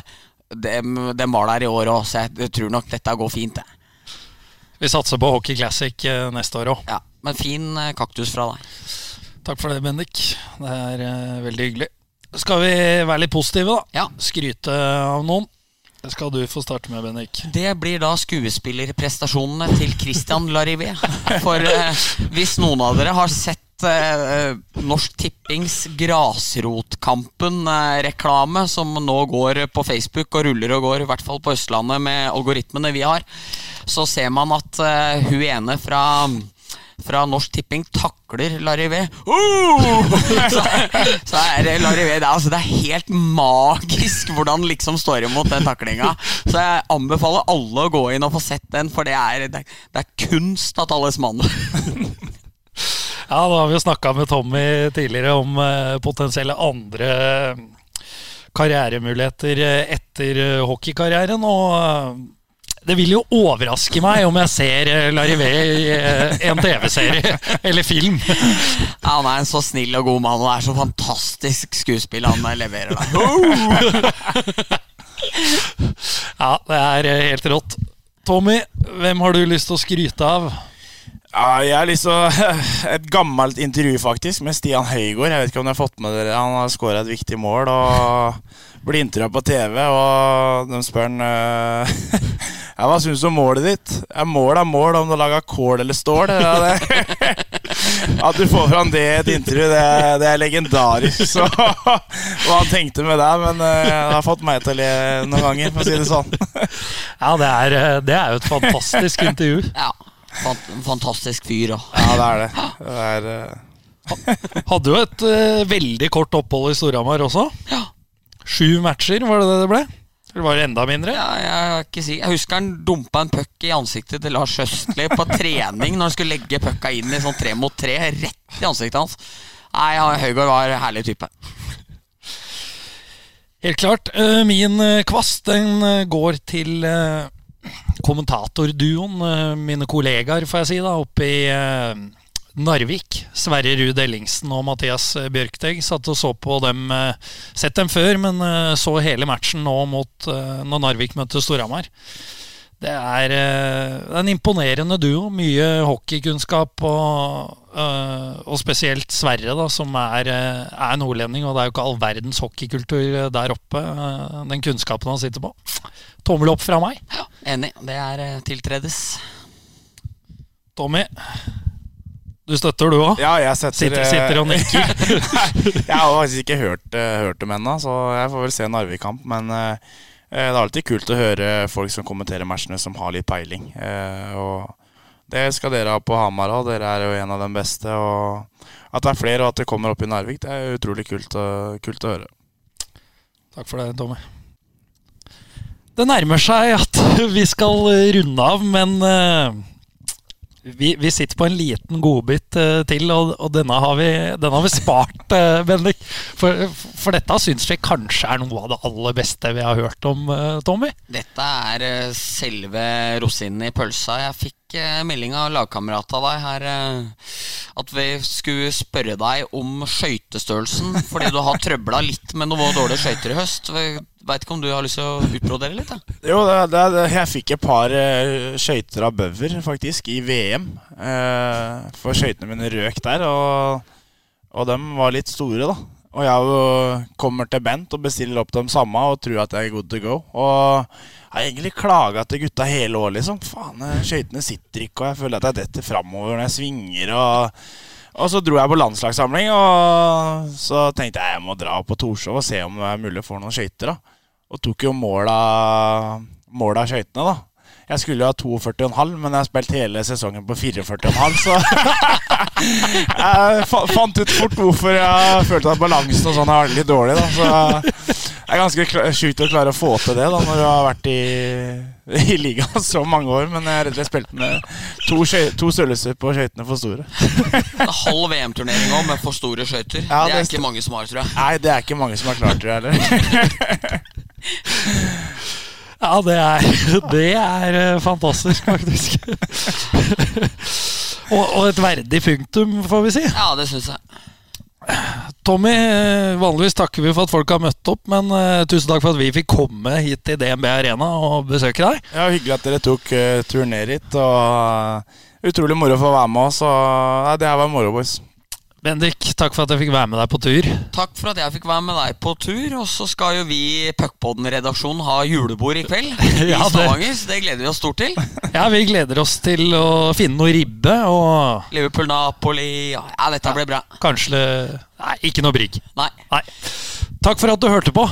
De, dem var der i år òg, så jeg tror nok dette går fint. det. Vi satser på Hockey Classic eh, neste år òg. Ja, Men fin kaktus fra deg. Takk for det, Bendik. Det er veldig hyggelig. Skal vi være litt positive, da? Ja. Skryte av noen? Det skal du få starte med, Bennik. Det blir da skuespillerprestasjonene til Christian Larivé. For eh, hvis noen av dere har sett eh, Norsk Tippings Grasrotkampen-reklame, som nå går på Facebook og ruller og går, i hvert fall på Østlandet med algoritmene vi har, så ser man at eh, hun ene fra fra Norsk Tipping takler Larivé. Uh! Så, så er det Larivé det, er, altså, det er helt magisk hvordan han liksom står imot den taklinga. Så jeg anbefaler alle å gå inn og få sett den, for det er, det det er kunst av talismanen. Ja, da har vi jo snakka med Tommy tidligere om eh, potensielle andre eh, karrieremuligheter eh, etter hockeykarrieren. Og det vil jo overraske meg om jeg ser eh, Larivé i eh, en TV-serie eller film. Ja, han er en så snill og god mann, og det er så fantastisk skuespill han leverer der. Ja, det er eh, helt rått. Tommy, hvem har du lyst til å skryte av? Ja, jeg har lyst til Et gammelt intervju faktisk med Stian Høygård. Jeg vet ikke om dere har fått med dere Han har skåra et viktig mål og blir intervjua på TV, og de spør han Ja, hva syns du om målet ditt? Ja, mål er mål, om du lager kål eller stål. Ja, det. At du får fram det i et intervju, det, det er legendarisk. Så hva han tenkte med det, men eh, det har fått meg til å le noen ganger, for å si det sånn. Ja, det er, eh, det er jo et fantastisk intervju. Ja, fant, fantastisk fyr. Og. Ja, det er det. det er, eh, Hadde jo et uh, veldig kort opphold i Storhamar også. Ja. Sju matcher, var det det det ble? Eller var det enda mindre? Ja, jeg, ikke si. jeg husker han dumpa en puck i ansiktet til Lars Østli på trening når han skulle legge pucka inn i sånn tre mot tre, rett i ansiktet hans. Nei, ja, Høygaard var en herlig type. Helt klart. Eh, Min eh, kvast den eh, går til kommentatorduoen, mine kollegaer, får jeg si, da, oppe i Narvik. Sverre Ruud Ellingsen og Mathias eh, Bjørkteg satt og så på dem. eh, Sett dem før, men eh, så hele matchen nå mot når Narvik møtte Storhamar. Det er, det er en imponerende duo. Mye hockeykunnskap, og, og spesielt Sverre, da, som er, er nordlending. Og det er jo ikke all verdens hockeykultur der oppe, den kunnskapen han sitter på. Tommel opp fra meg. Enig. Det er tiltredes. Tommy, du støtter du òg? ja, jeg setter Sitter, eh, sitter og nikker. Jeg har faktisk ikke hørt, eh, hørt dem ennå, så jeg får vel se Narvik-kamp. Men eh, eh, det er alltid kult å høre folk som kommenterer matchene, som har litt peiling. Eh, og det skal dere ha på Hamar òg. Dere er jo en av de beste. Og at det er flere, og at det kommer opp i Narvik, det er utrolig kult, kult å høre. Takk for det, Tommy. Det nærmer seg at vi skal runde av, men eh, vi, vi sitter på en liten godbit uh, til, og, og denne, har vi, denne har vi spart, uh, Bendik. For, for dette syns vi kanskje er noe av det aller beste vi har hørt om, uh, Tommy. Dette er selve rosinen i pølsa. Jeg fikk melding av lagkamerat av deg her at vi skulle spørre deg om skøytestørrelsen, fordi du har trøbla litt med noen dårlige skøyter i høst. Veit ikke om du har lyst til å utbrodere litt? Da? Jo, det, det, jeg fikk et par uh, skøyter av bøver, faktisk, i VM. Eh, for skøytene mine røk der, og, og dem var litt store, da. Og jeg kommer til Bent og bestiller opp dem samme og tror at jeg er good to go. Og jeg har egentlig klaga til gutta hele år, liksom. Faen, eh, skøytene sitter ikke, og jeg føler at jeg detter framover når jeg svinger. og... Og så dro jeg på landslagssamling, og så tenkte jeg jeg må dra på Torshov og se om det er mulig å få noen skøyter. da. Og tok jo mål av skøytene, da. Jeg skulle jo ha 42,5, men jeg har spilt hele sesongen på 44,5, så Jeg fant ut fort hvorfor jeg følte at balansen og sånn er litt dårlig, da. Så det er ganske sjukt å klare å få til det da når du har vært i, i ligaen så mange år. Men jeg har rett og slett spilt med to, to størrelser på skøytene for store. En halv VM-turnering òg, med for store skøyter. Ja, det er det ikke mange som har, tror jeg. Nei, det er ikke mange som har klart det heller. Ja, det er, det er eh, fantastisk, faktisk. og, og et verdig punktum, får vi si. Ja, det syns jeg. Tommy, eh, vanligvis takker vi for at folk har møtt opp, men uh, tusen takk for at vi fikk komme hit til DNB Arena og besøke deg. Ja, Hyggelig at dere tok uh, turen ned hit. Og uh, utrolig moro å få være med oss. Og nei, det her var moro, boys. Bendik, takk for at jeg fikk være med deg på tur. Takk for at jeg fikk være med deg på tur. Og så skal jo vi i Puckpodden-redaksjonen ha julebord i kveld Ja, I Stavanger. Så det gleder vi oss stort til. Ja, Vi gleder oss til å finne noe ribbe og Liverpool-Napoli ja, ja, dette blir bra. kanskje Nei, ikke noe brigg. Nei. Nei. Takk for at du hørte på.